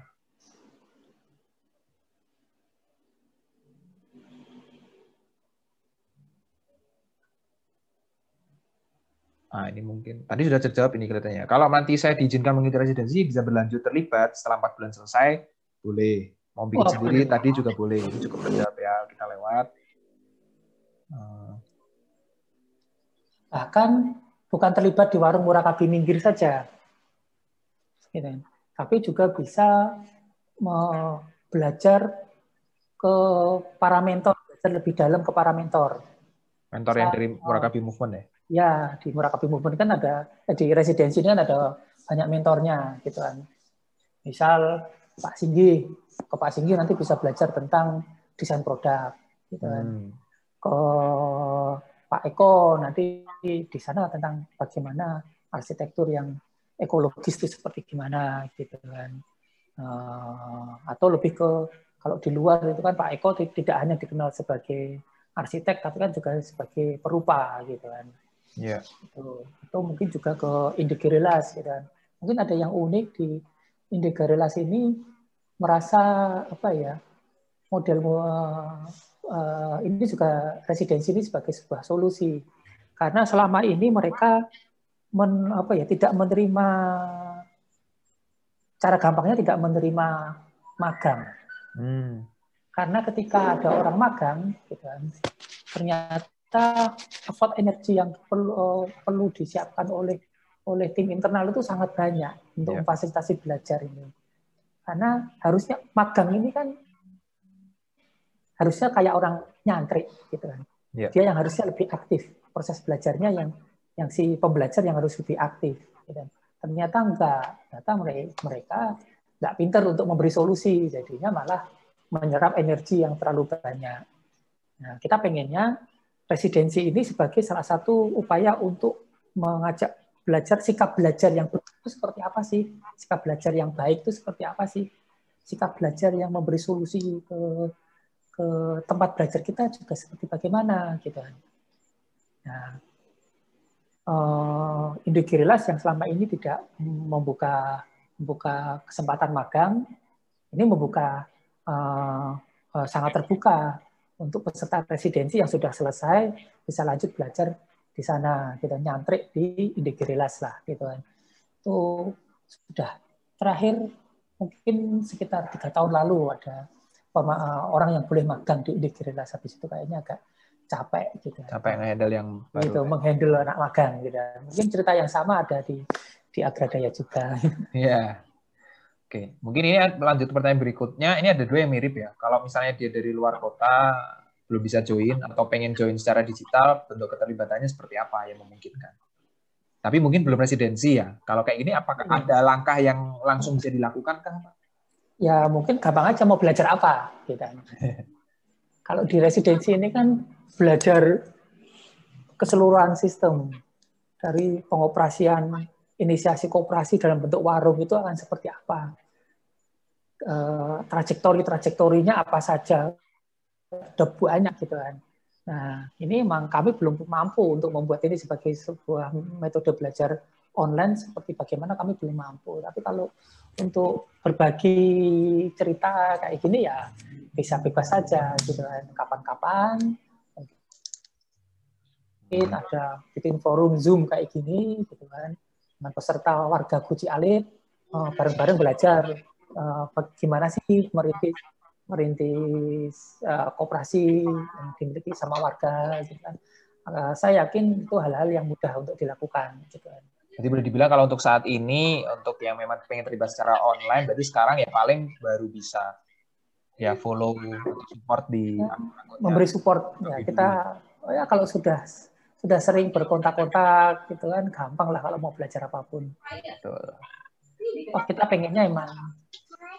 Nah, ini mungkin tadi sudah terjawab ini kelihatannya. Kalau nanti saya diizinkan mengikuti residensi bisa berlanjut terlibat setelah empat bulan selesai, boleh. Mau bikin oh, sendiri boleh. tadi juga boleh. Ini cukup terjawab ya. Kita lewat. Eh, Bahkan bukan terlibat di warung murakabi minggir saja. Gitu. Tapi juga bisa belajar ke para mentor, belajar lebih dalam ke para mentor. Mentor yang dari Murakabi Movement ya? Ya, di Murakabi Movement kan ada, eh, di residensi kan ada banyak mentornya gitu kan. Misal Pak Singgi, ke Pak Singgi nanti bisa belajar tentang desain produk gitu kan. Hmm. Ke Pak Eko nanti di sana tentang bagaimana arsitektur yang ekologis itu seperti gimana gitu kan. Uh, atau lebih ke kalau di luar itu kan Pak Eko tidak hanya dikenal sebagai arsitek tapi kan juga sebagai perupa gitu kan. Iya. Yeah. Itu, itu mungkin juga ke Indigerilas gitu kan. Mungkin ada yang unik di Indigerilas ini merasa apa ya model uh, ini juga residensi ini sebagai sebuah solusi karena selama ini mereka men, apa ya tidak menerima cara gampangnya tidak menerima magang hmm. karena ketika ada orang magang gitu kan, ternyata effort energi yang perlu perlu disiapkan oleh oleh tim internal itu sangat banyak untuk yeah. memfasilitasi belajar ini karena harusnya magang ini kan harusnya kayak orang nyantri gitu kan. Yeah. Dia yang harusnya lebih aktif proses belajarnya yang yang si pembelajar yang harus lebih aktif. Gitu kan. Ternyata enggak, ternyata mereka enggak pintar untuk memberi solusi, jadinya malah menyerap energi yang terlalu banyak. Nah, kita pengennya residensi ini sebagai salah satu upaya untuk mengajak belajar sikap belajar yang betul itu seperti apa sih? Sikap belajar yang baik itu seperti apa sih? Sikap belajar yang memberi solusi ke ke tempat belajar kita juga seperti bagaimana gitu kan. Nah, uh, Indogirilas yang selama ini tidak membuka membuka kesempatan magang, ini membuka uh, uh, sangat terbuka untuk peserta residensi yang sudah selesai bisa lanjut belajar di sana kita gitu, nyantrik di Indegerilas lah gitu kan itu sudah terakhir mungkin sekitar tiga tahun lalu ada orang yang boleh magang di Indegerilas habis itu kayaknya agak capek gitu capek ngehandle yang baru gitu menghandle anak magang gitu mungkin cerita yang sama ada di di Agradaya juga iya Oke, mungkin ini lanjut pertanyaan berikutnya. Ini ada dua yang mirip ya. Kalau misalnya dia dari luar kota, belum bisa join atau pengen join secara digital, bentuk keterlibatannya seperti apa yang memungkinkan. Tapi mungkin belum residensi ya. Kalau kayak gini, apakah hmm. ada langkah yang langsung bisa dilakukan kah, Pak? Ya mungkin gampang aja mau belajar apa, gitu. Kalau di residensi ini kan belajar keseluruhan sistem dari pengoperasian inisiasi kooperasi dalam bentuk warung itu akan seperti apa, eh, trajektori trajektorinya apa saja, ada banyak gitu kan. Nah, ini memang kami belum mampu untuk membuat ini sebagai sebuah metode belajar online seperti bagaimana kami belum mampu. Tapi kalau untuk berbagi cerita kayak gini ya bisa bebas saja gitu kan. Kapan-kapan mungkin ada bikin forum Zoom kayak gini gitu kan dengan peserta warga Guci Alit eh, bareng-bareng belajar uh, bagaimana sih merintis merintis uh, koperasi yang dimiliki sama warga gitu kan. Uh, saya yakin itu hal-hal yang mudah untuk dilakukan gitu kan. Jadi boleh dibilang kalau untuk saat ini untuk yang memang pengen terlibat secara online berarti sekarang ya paling baru bisa ya follow support di ya, memberi support ya kita oh ya kalau sudah sudah sering berkontak-kontak gitu kan gampang lah kalau mau belajar apa pun. Betul. Oh, kita pengennya emang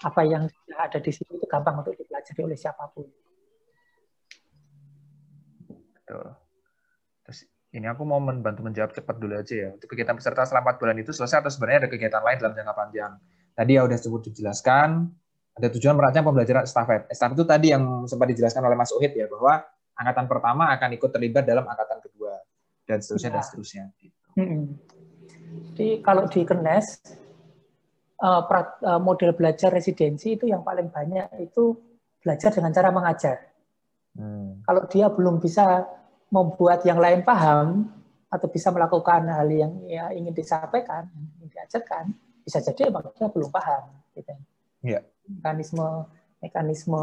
apa yang ada di situ itu gampang untuk dipelajari oleh siapa pun. Betul. Ini aku mau membantu menjawab cepat dulu aja ya. Untuk kegiatan peserta selama 4 bulan itu selesai atau sebenarnya ada kegiatan lain dalam jangka panjang? Tadi ya udah cukup dijelaskan, ada tujuan merancang pembelajaran estafet. Estafet itu tadi yang sempat dijelaskan oleh Mas Uhid ya, bahwa angkatan pertama akan ikut terlibat dalam angkatan kedua, dan seterusnya, ya. dan seterusnya. Gitu. Jadi kalau di Kenes, uh, model belajar residensi itu yang paling banyak itu belajar dengan cara mengajar. Hmm. Kalau dia belum bisa membuat yang lain paham atau bisa melakukan hal yang ya, ingin disampaikan, ingin diajarkan, bisa jadi emang dia belum paham. Gitu. Yeah. Mekanisme mekanisme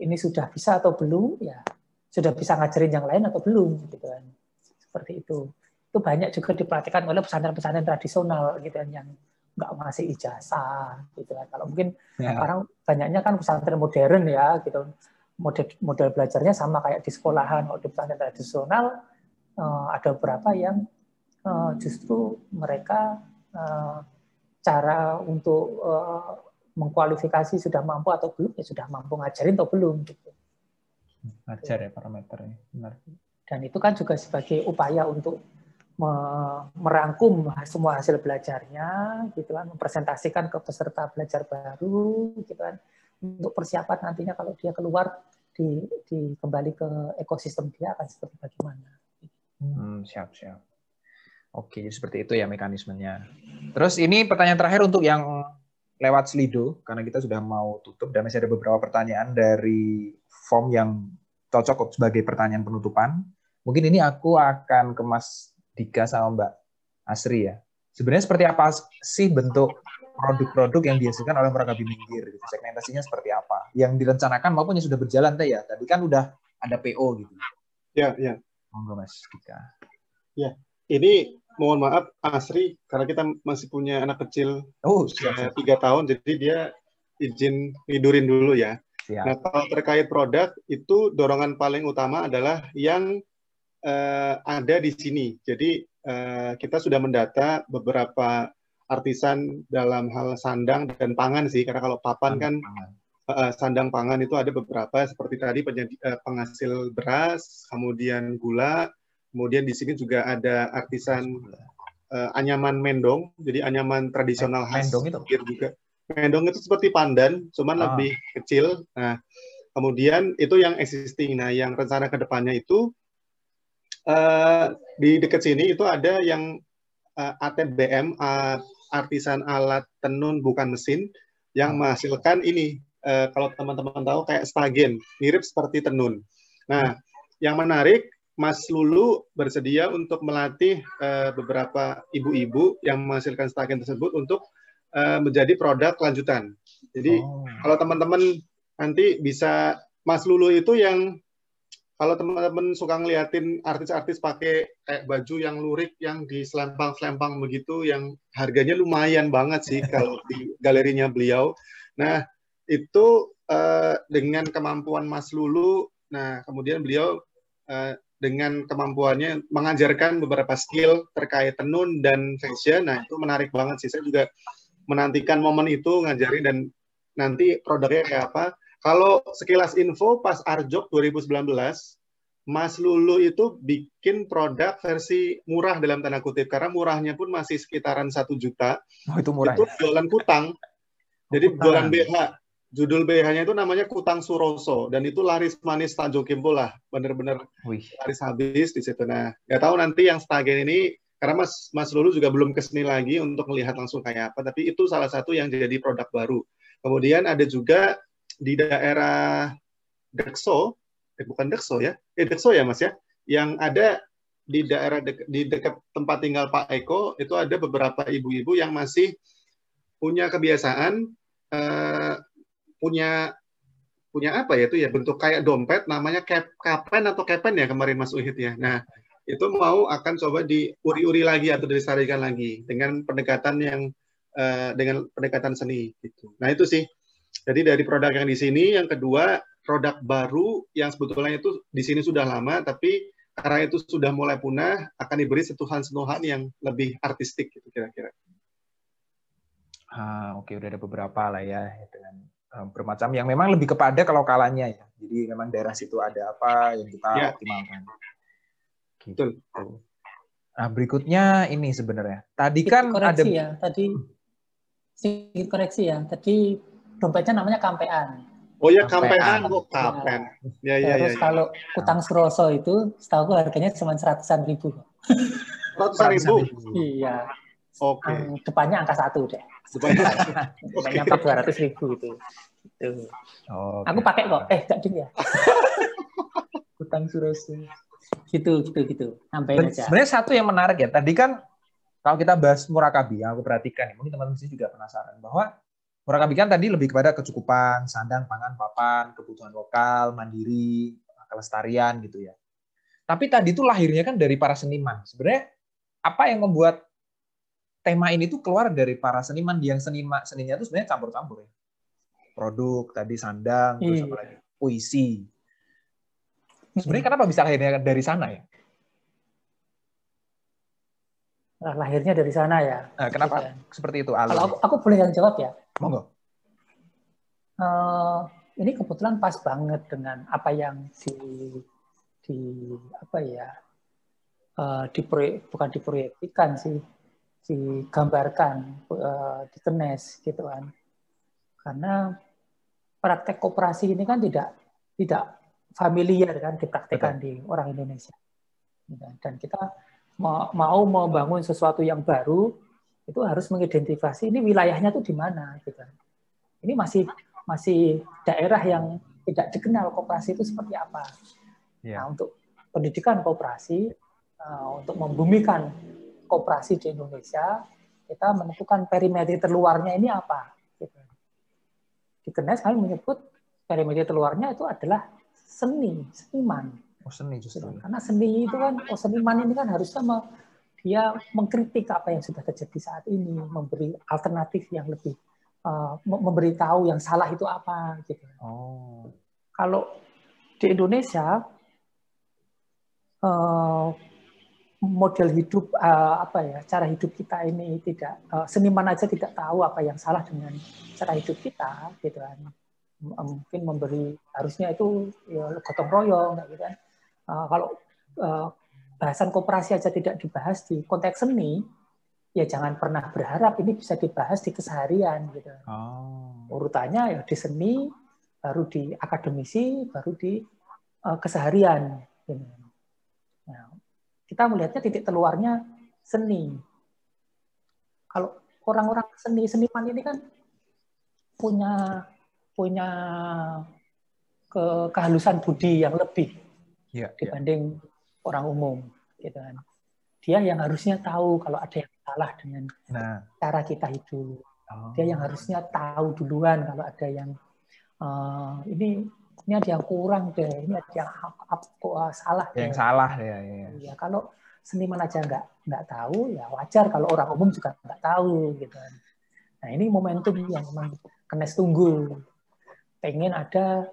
ini sudah bisa atau belum, ya sudah bisa ngajarin yang lain atau belum, gitu kan. Seperti itu. Itu banyak juga diperhatikan oleh pesantren-pesantren tradisional, gitu kan, yang nggak ngasih ijazah gitu kan. Kalau mungkin ya. sekarang banyaknya kan pesantren modern ya gitu. Model model belajarnya sama kayak di sekolahan. Kalau di pesantren tradisional uh, ada beberapa yang uh, justru mereka uh, cara untuk uh, mengkualifikasi sudah mampu atau belum ya sudah mampu ngajarin atau belum gitu. Ngajar ya parameternya, benar. Dan itu kan juga sebagai upaya untuk merangkum semua hasil belajarnya, gitu kan, mempresentasikan ke peserta belajar baru, gitu kan, untuk persiapan nantinya kalau dia keluar di, di kembali ke ekosistem dia akan seperti bagaimana. Hmm, siap siap. Oke, jadi seperti itu ya mekanismenya. Terus ini pertanyaan terakhir untuk yang lewat Slido, karena kita sudah mau tutup dan masih ada beberapa pertanyaan dari form yang cocok sebagai pertanyaan penutupan. Mungkin ini aku akan ke Mas Dika sama Mbak Asri ya. Sebenarnya seperti apa sih bentuk produk-produk yang dihasilkan oleh Murakabi Minggir? Gitu. Segmentasinya seperti apa? Yang direncanakan maupun yang sudah berjalan teh ya. Tadi kan udah ada PO gitu. Ya, ya. Monggo Mas Dika. Ya, ini mohon maaf Asri karena kita masih punya anak kecil oh tiga tahun jadi dia izin tidurin dulu ya. Siap. Nah kalau terkait produk itu dorongan paling utama adalah yang uh, ada di sini. Jadi uh, kita sudah mendata beberapa artisan dalam hal sandang dan pangan sih karena kalau papan kan uh, sandang pangan itu ada beberapa seperti tadi penghasil beras, kemudian gula, Kemudian di sini juga ada artisan uh, anyaman mendong, jadi anyaman tradisional khas mendong itu juga. Mendong itu seperti pandan, cuman ah. lebih kecil. Nah, kemudian itu yang existing. Nah, yang rencana ke depannya itu uh, di dekat sini itu ada yang uh, eh, ATBM, uh, artisan alat tenun bukan mesin, yang ah. menghasilkan ini. Uh, kalau teman-teman tahu kayak stagen, mirip seperti tenun. Nah, yang menarik Mas Lulu bersedia untuk melatih uh, beberapa ibu-ibu yang menghasilkan stagen tersebut untuk uh, menjadi produk lanjutan. Jadi oh. kalau teman-teman nanti bisa Mas Lulu itu yang kalau teman-teman suka ngeliatin artis-artis pakai kayak baju yang lurik yang di selempang-selempang begitu yang harganya lumayan banget sih kalau di galerinya beliau. Nah, itu uh, dengan kemampuan Mas Lulu, nah kemudian beliau uh, dengan kemampuannya mengajarkan beberapa skill terkait tenun dan fashion. Nah, itu menarik banget sih. Saya juga menantikan momen itu ngajarin dan nanti produknya kayak apa. Kalau sekilas info pas Arjok 2019, Mas Lulu itu bikin produk versi murah dalam tanda kutip karena murahnya pun masih sekitaran satu juta. Oh, itu murah. Itu ya? jualan kutang. Jadi oh, jualan BH judul BH-nya itu namanya Kutang Suroso dan itu laris manis Tanjung Kimpul lah, bener-bener laris habis di situ. Nah, nggak tahu nanti yang Stagen ini karena Mas Mas Lulu juga belum ke sini lagi untuk melihat langsung kayak apa, tapi itu salah satu yang jadi produk baru. Kemudian ada juga di daerah Dekso, eh bukan Dekso ya, eh Dekso ya Mas ya, yang ada di daerah de di dekat tempat tinggal Pak Eko itu ada beberapa ibu-ibu yang masih punya kebiasaan eh, punya punya apa ya itu ya bentuk kayak dompet namanya cap, kapen atau kepen ya kemarin Mas Uhid ya. Nah itu mau akan coba diuri-uri lagi atau dilestarikan lagi dengan pendekatan yang uh, dengan pendekatan seni gitu. Nah itu sih. Jadi dari produk yang di sini, yang kedua produk baru yang sebetulnya itu di sini sudah lama, tapi karena itu sudah mulai punah, akan diberi sentuhan-sentuhan yang lebih artistik gitu kira-kira. Ah, oke, okay. udah ada beberapa lah ya dengan Eh, bermacam yang memang lebih kepada kalau kalanya ya. Jadi memang daerah situ ada apa yang kita ya. optimalkan. Gitu. Nah, berikutnya ini sebenarnya. Tadi kan koreksi ada ya, tadi sedikit koreksi ya. Tadi dompetnya namanya kampean. Oh ya kampean, kok oh, kapen. Ya, ya, Terus ya, ya. kalau kutang suroso itu, setahu gue harganya cuma seratusan ribu. Seratusan ribu? Iya. Oke. Okay. depannya angka satu deh. Depannya empat dua ratus ribu itu. Gitu. Oh, okay. Aku pakai kok. Eh, gak ding ya. Utang suroso. Gitu, gitu, gitu. Sampai aja. Sebenarnya satu yang menarik ya. Tadi kan kalau kita bahas murakabi, yang aku perhatikan, mungkin teman-teman sih juga penasaran bahwa murakabi kan tadi lebih kepada kecukupan, sandang, pangan, papan, kebutuhan lokal, mandiri, kelestarian gitu ya. Tapi tadi itu lahirnya kan dari para seniman. Sebenarnya apa yang membuat tema ini tuh keluar dari para seniman yang seniman seninya itu sebenarnya campur-campur ya. Produk tadi sandang, terus apa lagi? Puisi. Sebenarnya kenapa bisa akhirnya dari sana ya? Nah, lahirnya dari sana ya. Nah, kenapa ya. seperti itu? Kalau aku, aku boleh yang jawab ya. Monggo. uh, ini kebetulan pas banget dengan apa yang di di apa ya uh, diproyek bukan diproyeksikan sih digambarkan uh, di Kenes gitu kan karena praktek koperasi ini kan tidak tidak familiar kan dipraktekkan Betul. di orang Indonesia gitu kan. dan kita mau membangun sesuatu yang baru itu harus mengidentifikasi ini wilayahnya tuh di mana gitu ini masih masih daerah yang tidak dikenal kooperasi itu seperti apa. Yeah. Nah, untuk pendidikan kooperasi, uh, untuk membumikan kooperasi di Indonesia, kita menentukan perimeter terluarnya ini apa. Gitu. Di Kenes kami menyebut perimeter terluarnya itu adalah seni, seniman. Oh, seni justru. Gitu. Karena seni itu kan, oh, seniman ini kan harusnya me, dia mengkritik apa yang sudah terjadi saat ini, memberi alternatif yang lebih uh, memberitahu yang salah itu apa gitu. Oh. Kalau di Indonesia uh, model hidup uh, apa ya cara hidup kita ini tidak uh, seniman aja tidak tahu apa yang salah dengan cara hidup kita gitu kan mungkin memberi harusnya itu ya, gotong royong gitu kan uh, kalau uh, bahasan kooperasi aja tidak dibahas di konteks seni ya jangan pernah berharap ini bisa dibahas di keseharian gitu. Oh. Urutannya ya di seni, baru di akademisi, baru di uh, keseharian. Gitu. Nah, kita melihatnya titik keluarnya seni. Kalau orang-orang seni seniman ini kan punya punya ke kehalusan budi yang lebih ya, dibanding ya. orang umum, gitu kan. Dia yang harusnya tahu kalau ada yang salah dengan nah. cara kita hidup. Oh. Dia yang harusnya tahu duluan kalau ada yang uh, ini ini ada yang kurang deh, ini ada yang uh, salah. Yang deh. salah ya, ya. Ya kalau seniman aja nggak nggak tahu ya wajar kalau orang umum juga nggak tahu gitu kan. Nah ini momentum yang memang kenes tunggu. Pengen ada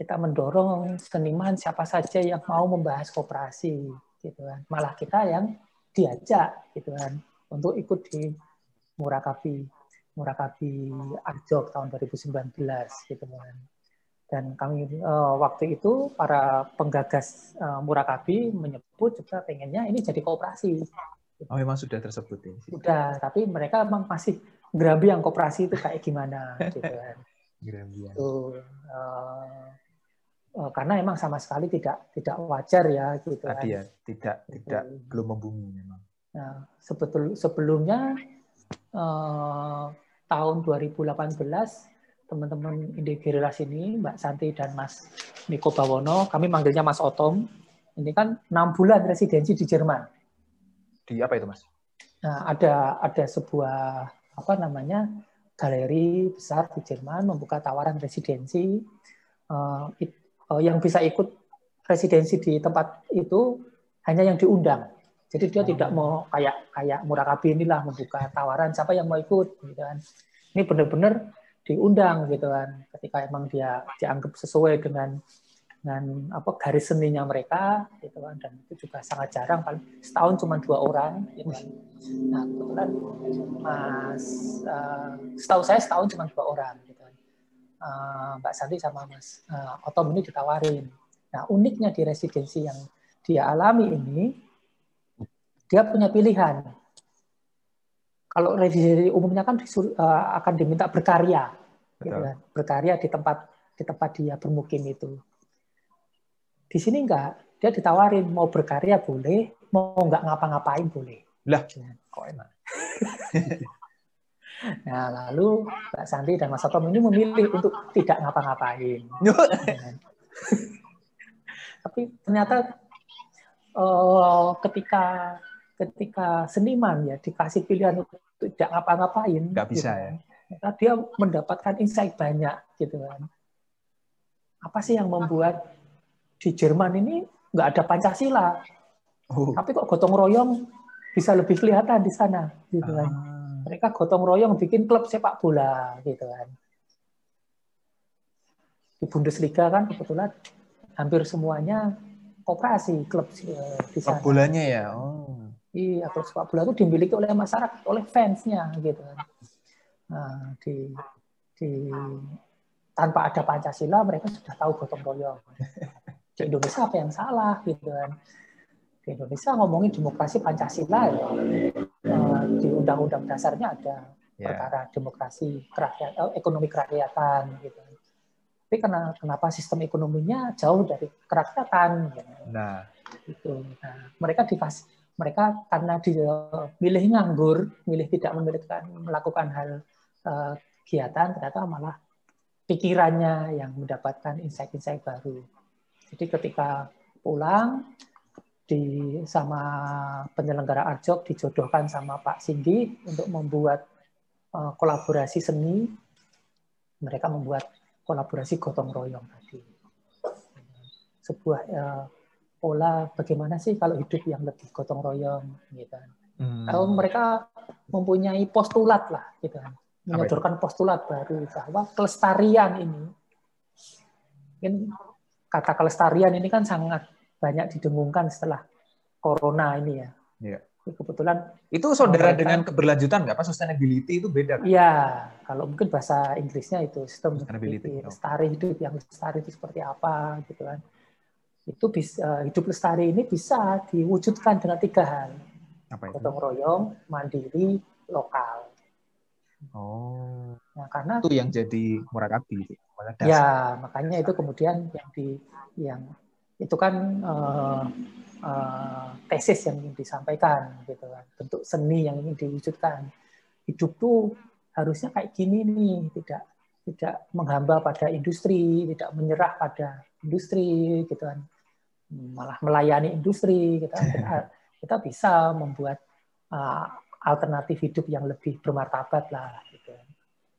kita mendorong seniman siapa saja yang mau membahas kooperasi gitu kan. Malah kita yang diajak gitu kan untuk ikut di Murakabi Murakabi Arjok tahun 2019 gitu kan. Dan kami uh, waktu itu para penggagas uh, Murakabi menyebut juga pengennya ini jadi kooperasi. Oh memang sudah tersebut ya? Sudah, tapi mereka memang masih gerabi yang kooperasi itu kayak gimana gitu kan. Grambian. Itu, uh, uh, karena emang sama sekali tidak tidak wajar ya gitu Tadi kan. ya, tidak tidak belum membumi memang. Nah, sebetul sebelumnya eh, tahun 2018 teman-teman Indigerilas ini, Mbak Santi dan Mas Niko Bawono, kami manggilnya Mas Otom, ini kan enam bulan residensi di Jerman. Di apa itu, Mas? Nah, ada ada sebuah apa namanya galeri besar di Jerman membuka tawaran residensi uh, it, yang bisa ikut residensi di tempat itu hanya yang diundang jadi dia tidak oh. mau kayak kayak Murakabi inilah membuka tawaran siapa yang mau ikut gitu kan. Ini benar-benar diundang gitu kan. Ketika emang dia dianggap sesuai dengan dengan apa garis seninya mereka gitu kan dan itu juga sangat jarang paling setahun cuma dua orang gitu kan. Nah kebetulan Mas uh, setahu saya setahun cuma dua orang gitu kan. Uh, Mbak Santi sama Mas uh, Otom ini ditawarin. Nah uniknya di residensi yang dia alami ini dia punya pilihan. Kalau revisi umumnya kan disur, uh, akan diminta berkarya, gitu kan? berkarya di tempat di tempat dia bermukim itu. Di sini enggak, dia ditawarin mau berkarya boleh, mau enggak ngapa-ngapain boleh. Lah, kok enak. nah, lalu Mbak Santi dan Mas Atom ini memilih untuk tidak ngapa-ngapain. Tapi ternyata uh, ketika ketika seniman ya dikasih pilihan untuk tidak ngapa-ngapain nggak bisa gitu. ya maka dia mendapatkan insight banyak gitu kan apa sih yang membuat di Jerman ini nggak ada Pancasila oh. tapi kok gotong royong bisa lebih kelihatan di sana gitu kan ah. Mereka gotong royong bikin klub sepak bola gitu kan di Bundesliga kan kebetulan hampir semuanya koperasi klub eh, di sana. bolanya ya. Oh. Iya, klub sepak bola itu dimiliki oleh masyarakat, oleh fansnya gitu kan. Nah, di di tanpa ada Pancasila mereka sudah tahu gotong royong. Di Indonesia apa yang salah gitu kan? Di Indonesia ngomongin demokrasi Pancasila ya. Di undang-undang dasarnya ada yeah. perkara demokrasi kerakyat, eh, ekonomi kerakyatan gitu. Tapi karena kenapa sistem ekonominya jauh dari kerakyatan? Gitu. Nah, itu. Nah, mereka dikasih mereka karena dia milih nganggur, milih tidak memiliki melakukan hal uh, kegiatan, ternyata malah pikirannya yang mendapatkan insight-insight baru. Jadi ketika pulang di sama penyelenggara Arjok dijodohkan sama Pak Singgi untuk membuat uh, kolaborasi seni, mereka membuat kolaborasi gotong royong tadi. Sebuah uh, pola bagaimana sih kalau hidup yang lebih gotong royong gitu kan. Hmm. Kalau mereka mempunyai postulat lah gitu kan. Menyodorkan postulat baru bahwa kelestarian ini mungkin kata kelestarian ini kan sangat banyak didengungkan setelah corona ini ya. Iya. Kebetulan itu saudara mereka, dengan keberlanjutan nggak? Apa sustainability itu beda? Iya, kalau mungkin bahasa Inggrisnya itu sistem sustainability, lestari hidup yang lestari itu seperti apa gitu kan itu bisa hidup lestari ini bisa diwujudkan dengan tiga hal. Apa itu? Gotong royong, mandiri, lokal. Oh. Nah, karena itu yang jadi murakabi Ya, makanya itu kemudian yang di yang itu kan uh, uh, tesis yang ingin disampaikan gitu kan. Bentuk seni yang ingin diwujudkan. Hidup tuh harusnya kayak gini nih, tidak tidak menghamba pada industri, tidak menyerah pada industri gitu kan. Malah melayani industri kita kita, kita bisa membuat uh, alternatif hidup yang lebih bermartabat lah gitu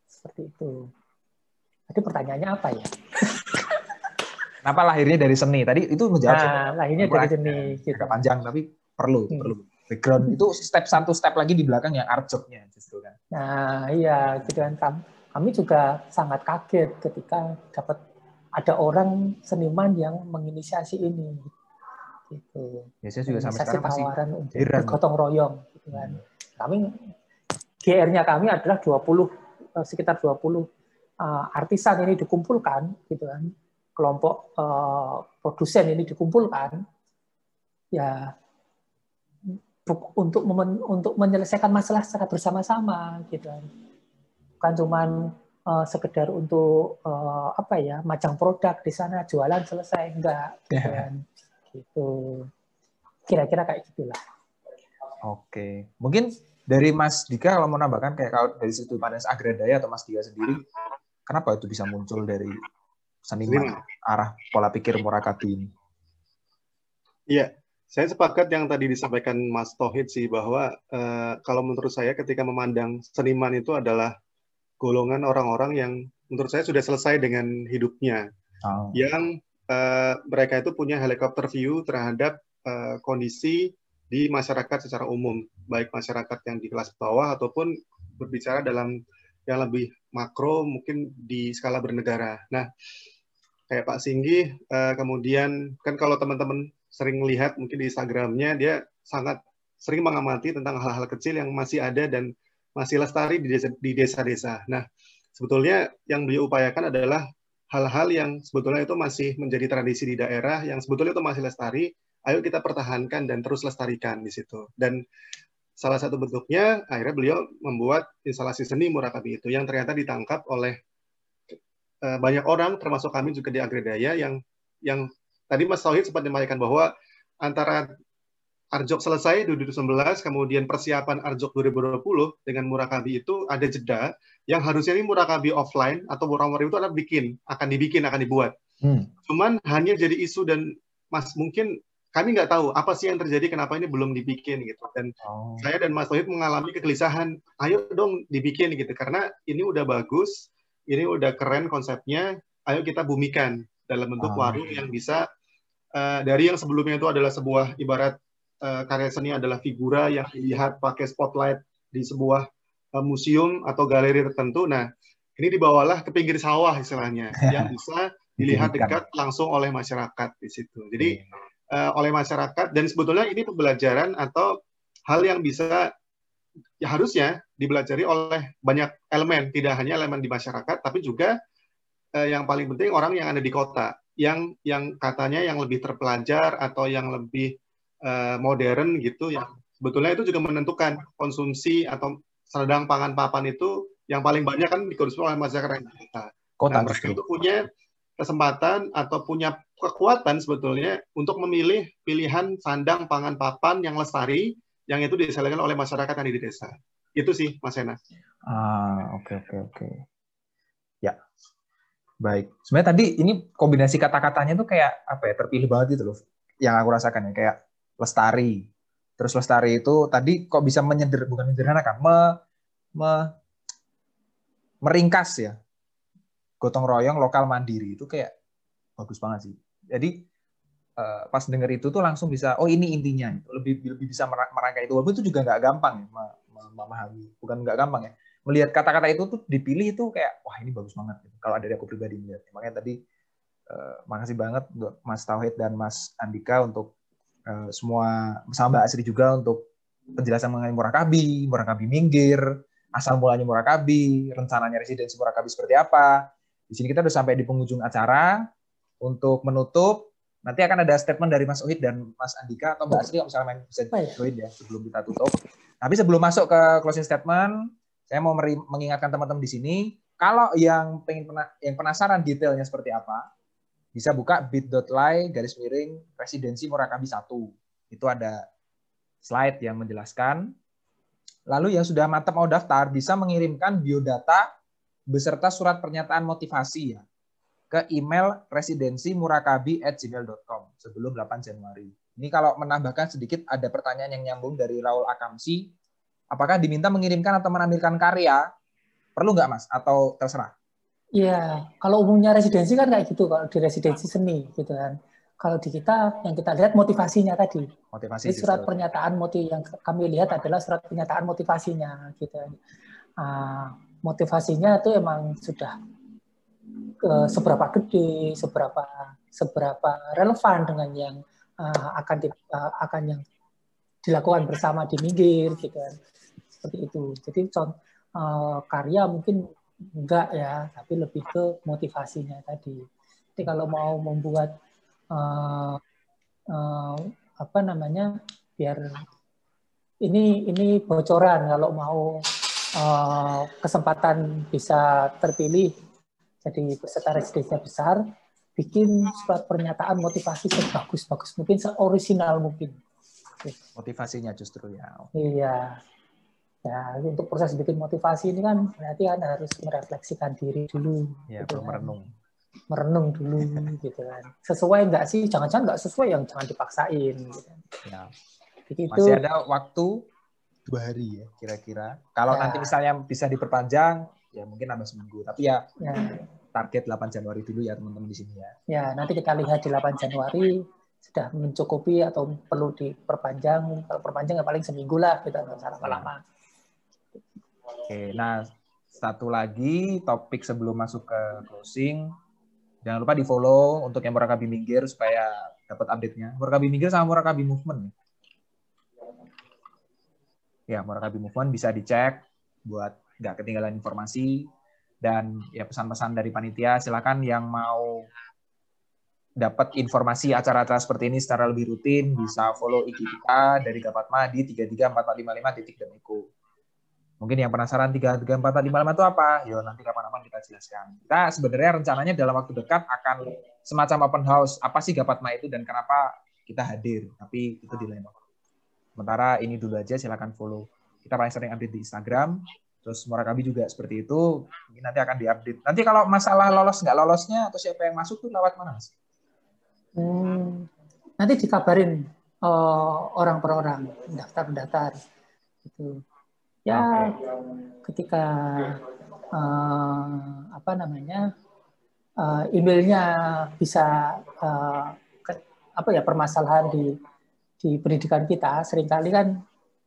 seperti itu. Tadi pertanyaannya apa ya kenapa lahirnya dari seni tadi itu menjawab nah, lahirnya dari seni gitu. agak panjang tapi perlu hmm. perlu background itu step satu step lagi di belakang yang art jobnya justru kan nah iya gitu kan kami juga sangat kaget ketika dapat ada orang seniman yang menginisiasi ini gitu. Ya, saya juga sampai sekarang masih tawaran untuk heran. royong gitu kan. Hmm. Kami GR-nya kami adalah 20 eh, sekitar 20 uh, eh, artisan ini dikumpulkan gitu kan. Kelompok uh, produsen ini dikumpulkan ya untuk untuk menyelesaikan masalah secara bersama-sama gitu kan. Bukan cuman uh, sekedar untuk uh, apa ya macam produk di sana jualan selesai enggak gitu ya. kan gitu kira-kira kayak gitulah oke mungkin dari Mas Dika kalau mau nambahkan kayak kalau dari situ Panes Agradaya atau Mas Dika sendiri kenapa itu bisa muncul dari seniman arah pola pikir Murakabi ini. Iya saya sepakat yang tadi disampaikan Mas Tohid sih bahwa uh, kalau menurut saya ketika memandang seniman itu adalah golongan orang-orang yang menurut saya sudah selesai dengan hidupnya, oh. yang uh, mereka itu punya helikopter view terhadap uh, kondisi di masyarakat secara umum, baik masyarakat yang di kelas bawah ataupun berbicara dalam yang lebih makro, mungkin di skala bernegara. Nah, kayak Pak Singgi, uh, kemudian kan kalau teman-teman sering lihat mungkin di Instagramnya, dia sangat sering mengamati tentang hal-hal kecil yang masih ada dan masih lestari di desa-desa. Nah, sebetulnya yang beliau upayakan adalah hal-hal yang sebetulnya itu masih menjadi tradisi di daerah, yang sebetulnya itu masih lestari, ayo kita pertahankan dan terus lestarikan di situ. Dan salah satu bentuknya, akhirnya beliau membuat instalasi seni Murakabi itu, yang ternyata ditangkap oleh uh, banyak orang, termasuk kami juga di Agredaya, yang yang tadi Mas Tauhid sempat menyampaikan bahwa antara Arjok selesai 2019, kemudian persiapan Arjok 2020 dengan Murakabi itu ada jeda yang harusnya ini Murakabi offline atau Muramori itu akan bikin, akan dibikin, akan dibuat. Hmm. Cuman hanya jadi isu dan Mas mungkin kami nggak tahu apa sih yang terjadi, kenapa ini belum dibikin gitu. Dan oh. saya dan Mas Tohid mengalami kegelisahan, ayo dong dibikin gitu karena ini udah bagus, ini udah keren konsepnya, ayo kita bumikan dalam bentuk oh. warung yang bisa uh, dari yang sebelumnya itu adalah sebuah ibarat uh, karya seni adalah figura yang dilihat pakai spotlight di sebuah uh, museum atau galeri tertentu. Nah, ini dibawalah ke pinggir sawah istilahnya yang bisa dilihat dekat langsung oleh masyarakat di situ. Jadi uh, oleh masyarakat dan sebetulnya ini pembelajaran atau hal yang bisa ya harusnya dibelajari oleh banyak elemen, tidak hanya elemen di masyarakat, tapi juga uh, yang paling penting orang yang ada di kota, yang yang katanya yang lebih terpelajar atau yang lebih uh, modern gitu, yang sebetulnya itu juga menentukan konsumsi atau sedang pangan papan itu yang paling banyak kan dikonsumsi oleh masyarakat kota. Nah, itu punya kesempatan atau punya kekuatan sebetulnya untuk memilih pilihan sandang pangan papan yang lestari yang itu diselesaikan oleh masyarakat yang di desa. Itu sih Mas Ena. Ah, oke oke oke. Ya. Baik. Sebenarnya tadi ini kombinasi kata-katanya tuh kayak apa ya? Terpilih banget gitu loh. Yang aku rasakan ya kayak lestari. Terus lestari itu tadi kok bisa menyeder bukan menyederhanakan, me, me meringkas ya gotong royong lokal mandiri itu kayak bagus banget sih. Jadi uh, pas denger itu tuh langsung bisa oh ini intinya itu lebih lebih bisa merangkai itu. Walaupun itu juga nggak gampang ya memahami. Bukan nggak gampang ya. Melihat kata-kata itu tuh dipilih itu kayak wah ini bagus banget gitu. kalau dari aku pribadi melihat makanya tadi uh, makasih banget buat Mas Tauhid dan Mas Andika untuk uh, semua sama Mbak Asri juga untuk penjelasan mengenai murakabi, murakabi minggir, asal mulanya murakabi, rencananya residensi murakabi seperti apa, di sini kita udah sampai di penghujung acara. Untuk menutup, nanti akan ada statement dari Mas Ohid dan Mas Andika atau Mbak Asri kalau misalnya bisa oh, iya. join ya sebelum kita tutup. Tapi sebelum masuk ke closing statement, saya mau mengingatkan teman-teman di sini, kalau yang pengen yang penasaran detailnya seperti apa, bisa buka bit.ly garis miring residensi Murakabi 1. Itu ada slide yang menjelaskan. Lalu yang sudah mantap mau daftar bisa mengirimkan biodata beserta surat pernyataan motivasi ya ke email residensi murakabi@gmail.com sebelum 8 Januari. Ini kalau menambahkan sedikit ada pertanyaan yang nyambung dari Raul Akamsi. Apakah diminta mengirimkan atau menampilkan karya? Perlu nggak mas? Atau terserah? Iya, kalau umumnya residensi kan kayak gitu kalau di residensi seni gitu kan. Kalau di kita yang kita lihat motivasinya tadi. Motivasi. Jadi surat pernyataan motif yang kami lihat adalah surat pernyataan motivasinya gitu. Uh, motivasinya itu emang sudah seberapa gede, seberapa seberapa relevan dengan yang uh, akan di, uh, akan yang dilakukan bersama di minggir gitu kan. Seperti itu. Jadi contoh uh, karya mungkin enggak ya, tapi lebih ke motivasinya tadi. Jadi kalau mau membuat uh, uh, apa namanya biar ini ini bocoran kalau mau uh, kesempatan bisa terpilih jadi peserta residensi besar, bikin surat pernyataan motivasi sebagus-bagus mungkin, seorisinal mungkin. Motivasinya justru ya. Iya. Ya, untuk proses bikin motivasi ini kan berarti kan harus merefleksikan diri dulu. Ya, gitu kan. merenung. Merenung dulu gitu kan. Sesuai enggak sih? Jangan-jangan enggak sesuai yang jangan dipaksain. Gitu. Ya. Masih ada waktu dua hari ya kira-kira. Kalau ya. nanti misalnya bisa diperpanjang, ya mungkin nambah seminggu. Tapi ya, ya target 8 Januari dulu ya teman-teman di sini ya. Ya, nanti kita lihat di 8 Januari sudah mencukupi atau perlu diperpanjang. Kalau perpanjang ya paling seminggu lah kita nggak usah lama-lama. Oke, nah satu lagi topik sebelum masuk ke closing. Jangan lupa di follow untuk yang Murakabi Minggir supaya dapat update-nya. Murakabi Minggir sama Murakabi Movement ya Murakabi Move On bisa dicek buat nggak ketinggalan informasi dan ya pesan-pesan dari panitia silakan yang mau dapat informasi acara-acara seperti ini secara lebih rutin bisa follow IG kita dari Gapatma di 334455 titik dan Eko. Mungkin yang penasaran 334455 itu apa? Yo nanti kapan-kapan kita jelaskan. Kita sebenarnya rencananya dalam waktu dekat akan semacam open house. Apa sih Gapatma itu dan kenapa kita hadir? Tapi itu di lain waktu. Sementara ini dulu aja silakan follow. Kita paling sering update di Instagram. Terus Murakabi juga seperti itu. Mungkin nanti akan diupdate. Nanti kalau masalah lolos nggak lolosnya atau siapa yang masuk tuh lewat mana mas? Hmm, nanti dikabarin uh, orang per orang, daftar-daftar. Gitu. Ya, okay. ketika uh, apa namanya uh, emailnya bisa uh, ke, apa ya permasalahan di di pendidikan kita sering kali kan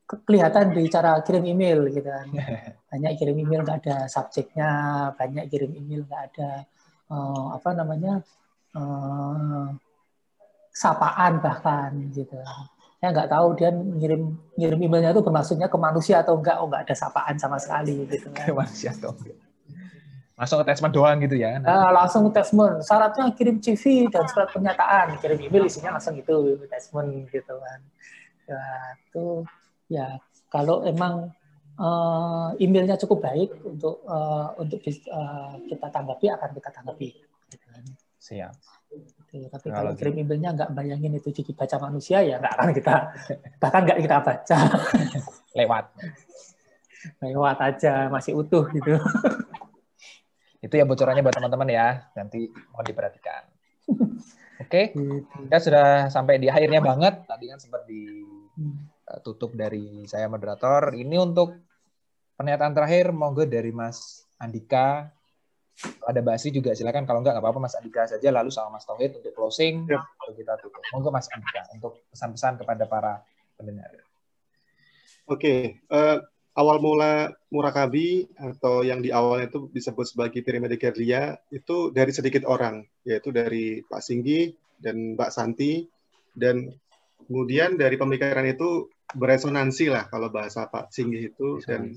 kelihatan di cara kirim email gitu kan. Banyak kirim email nggak ada subjeknya, banyak kirim email nggak ada uh, apa namanya uh, sapaan bahkan gitu. Saya nggak tahu dia ngirim ngirim emailnya itu bermaksudnya ke manusia atau enggak, oh nggak ada sapaan sama sekali gitu kan. Ke manusia atau enggak. Langsung attachment doang gitu ya? Nah, langsung attachment. Syaratnya kirim CV dan surat pernyataan. Kirim email isinya langsung itu attachment gitu kan. Ya, itu ya kalau emang uh, emailnya cukup baik untuk uh, untuk uh, kita tanggapi akan kita tanggapi. Gitu. Siap. Gitu. Tapi kalau, kalau kirim emailnya nggak bayangin itu jadi baca manusia ya nggak akan kita bahkan nggak kita baca. Lewat. Lewat aja masih utuh gitu. Itu ya bocorannya buat teman-teman ya. Nanti mohon diperhatikan. Oke, okay. Gitu. kita sudah sampai di akhirnya banget. Tadi kan sempat ditutup hmm. dari saya moderator. Ini untuk pernyataan terakhir, monggo dari Mas Andika. Ada Mbak Asri juga silakan. Kalau enggak, nggak apa-apa Mas Andika saja. Lalu sama Mas Tauhid untuk closing. Lalu kita tutup. Monggo Mas Andika untuk pesan-pesan kepada para pendengar. Oke, okay. uh, eh, awal mula murakabi atau yang di awalnya itu disebut sebagai piramida Gerlia itu dari sedikit orang, yaitu dari Pak Singgi dan Mbak Santi, dan kemudian dari pemikiran itu beresonansi lah kalau bahasa Pak Singgi itu, dan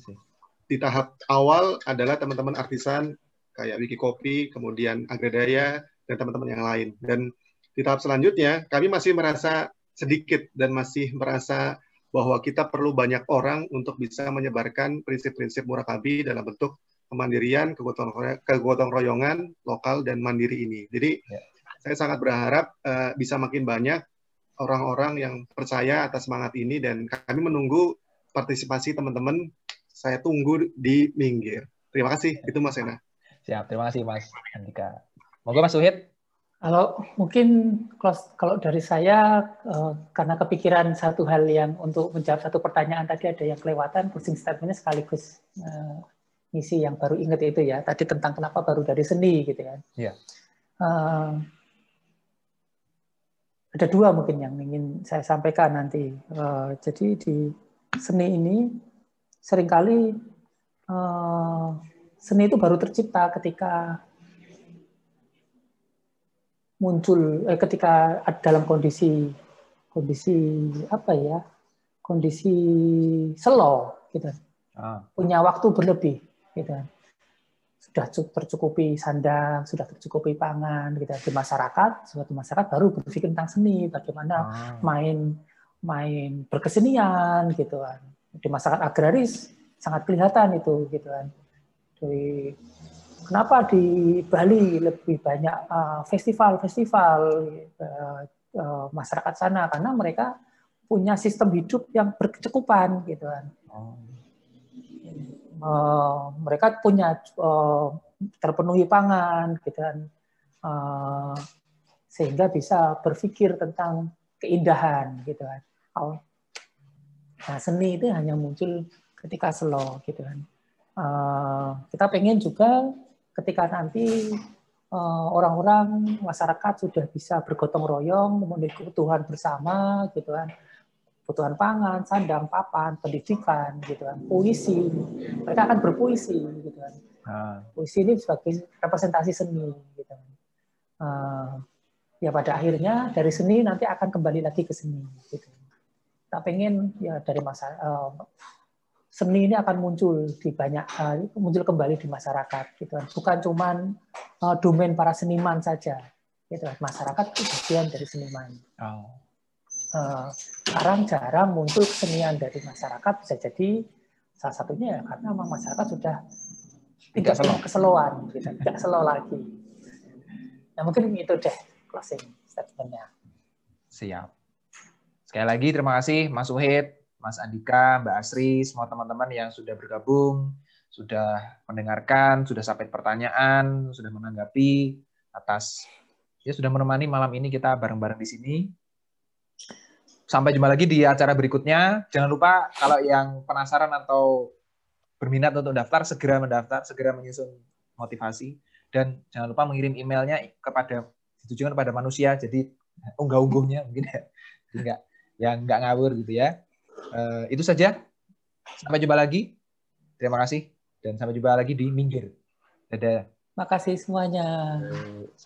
di tahap awal adalah teman-teman artisan kayak Wikikopi, kemudian Agradaya, dan teman-teman yang lain. Dan di tahap selanjutnya, kami masih merasa sedikit dan masih merasa bahwa kita perlu banyak orang untuk bisa menyebarkan prinsip-prinsip murakabi dalam bentuk kemandirian, kegotong royongan lokal dan mandiri ini. Jadi ya. saya sangat berharap uh, bisa makin banyak orang-orang yang percaya atas semangat ini dan kami menunggu partisipasi teman-teman. Saya tunggu di minggir. Terima kasih. Itu Mas Ena. Siap. Terima kasih Mas Andika. Moga Mas Suhid kalau mungkin kalau dari saya eh, karena kepikiran satu hal yang untuk menjawab satu pertanyaan tadi ada yang kelewatan closing statementnya sekaligus uh, ngisi yang baru ingat itu ya tadi tentang kenapa baru dari seni gitu kan. Yeah. Iya. Uh, ada dua mungkin yang ingin saya sampaikan nanti. Uh, jadi di seni ini sering kali uh, seni itu baru tercipta ketika muncul eh, ketika dalam kondisi kondisi apa ya kondisi slow gitu ah. punya waktu berlebih gitu sudah tercukupi sandang sudah tercukupi pangan gitu di masyarakat suatu masyarakat baru berpikir tentang seni bagaimana ah. main main berkesenian gitu kan di masyarakat agraris sangat kelihatan itu gitu kan dari Kenapa di Bali lebih banyak uh, festival-festival uh, uh, masyarakat sana? Karena mereka punya sistem hidup yang berkecukupan, gitu kan. Uh, mereka punya uh, terpenuhi pangan, gitu kan. Uh, sehingga bisa berpikir tentang keindahan, gitu kan. Nah, seni itu hanya muncul ketika slow, gitu kan. Uh, kita pengen juga ketika nanti eh, orang-orang masyarakat sudah bisa bergotong royong memenuhi kebutuhan bersama gitu kan kebutuhan pangan sandang papan pendidikan gitu kan puisi mereka akan berpuisi gitu kan ah. puisi ini sebagai representasi seni gitu kan uh, ya pada akhirnya dari seni nanti akan kembali lagi ke seni gitu kita pengen ya dari masa uh, seni ini akan muncul di banyak uh, muncul kembali di masyarakat gitu kan. bukan cuman uh, domain para seniman saja gitu kan. masyarakat itu bagian dari seniman oh. Uh, sekarang jarang muncul kesenian dari masyarakat bisa jadi salah satunya ya karena memang masyarakat sudah tidak slow. keseloan gitu tidak slow lagi nah mungkin itu deh closing statementnya siap sekali lagi terima kasih Mas Uhid Mas Andika, Mbak Asri, semua teman-teman yang sudah bergabung, sudah mendengarkan, sudah sampai pertanyaan, sudah menanggapi atas ya sudah menemani malam ini kita bareng-bareng di sini. Sampai jumpa lagi di acara berikutnya. Jangan lupa kalau yang penasaran atau berminat untuk daftar segera mendaftar, segera menyusun motivasi dan jangan lupa mengirim emailnya kepada ditujukan kepada manusia jadi unggah-ungguhnya mungkin ya. Enggak yang enggak ngawur gitu ya. Uh, itu saja. Sampai jumpa lagi. Terima kasih dan sampai jumpa lagi di Minggir. Dadah. Makasih semuanya. Sampai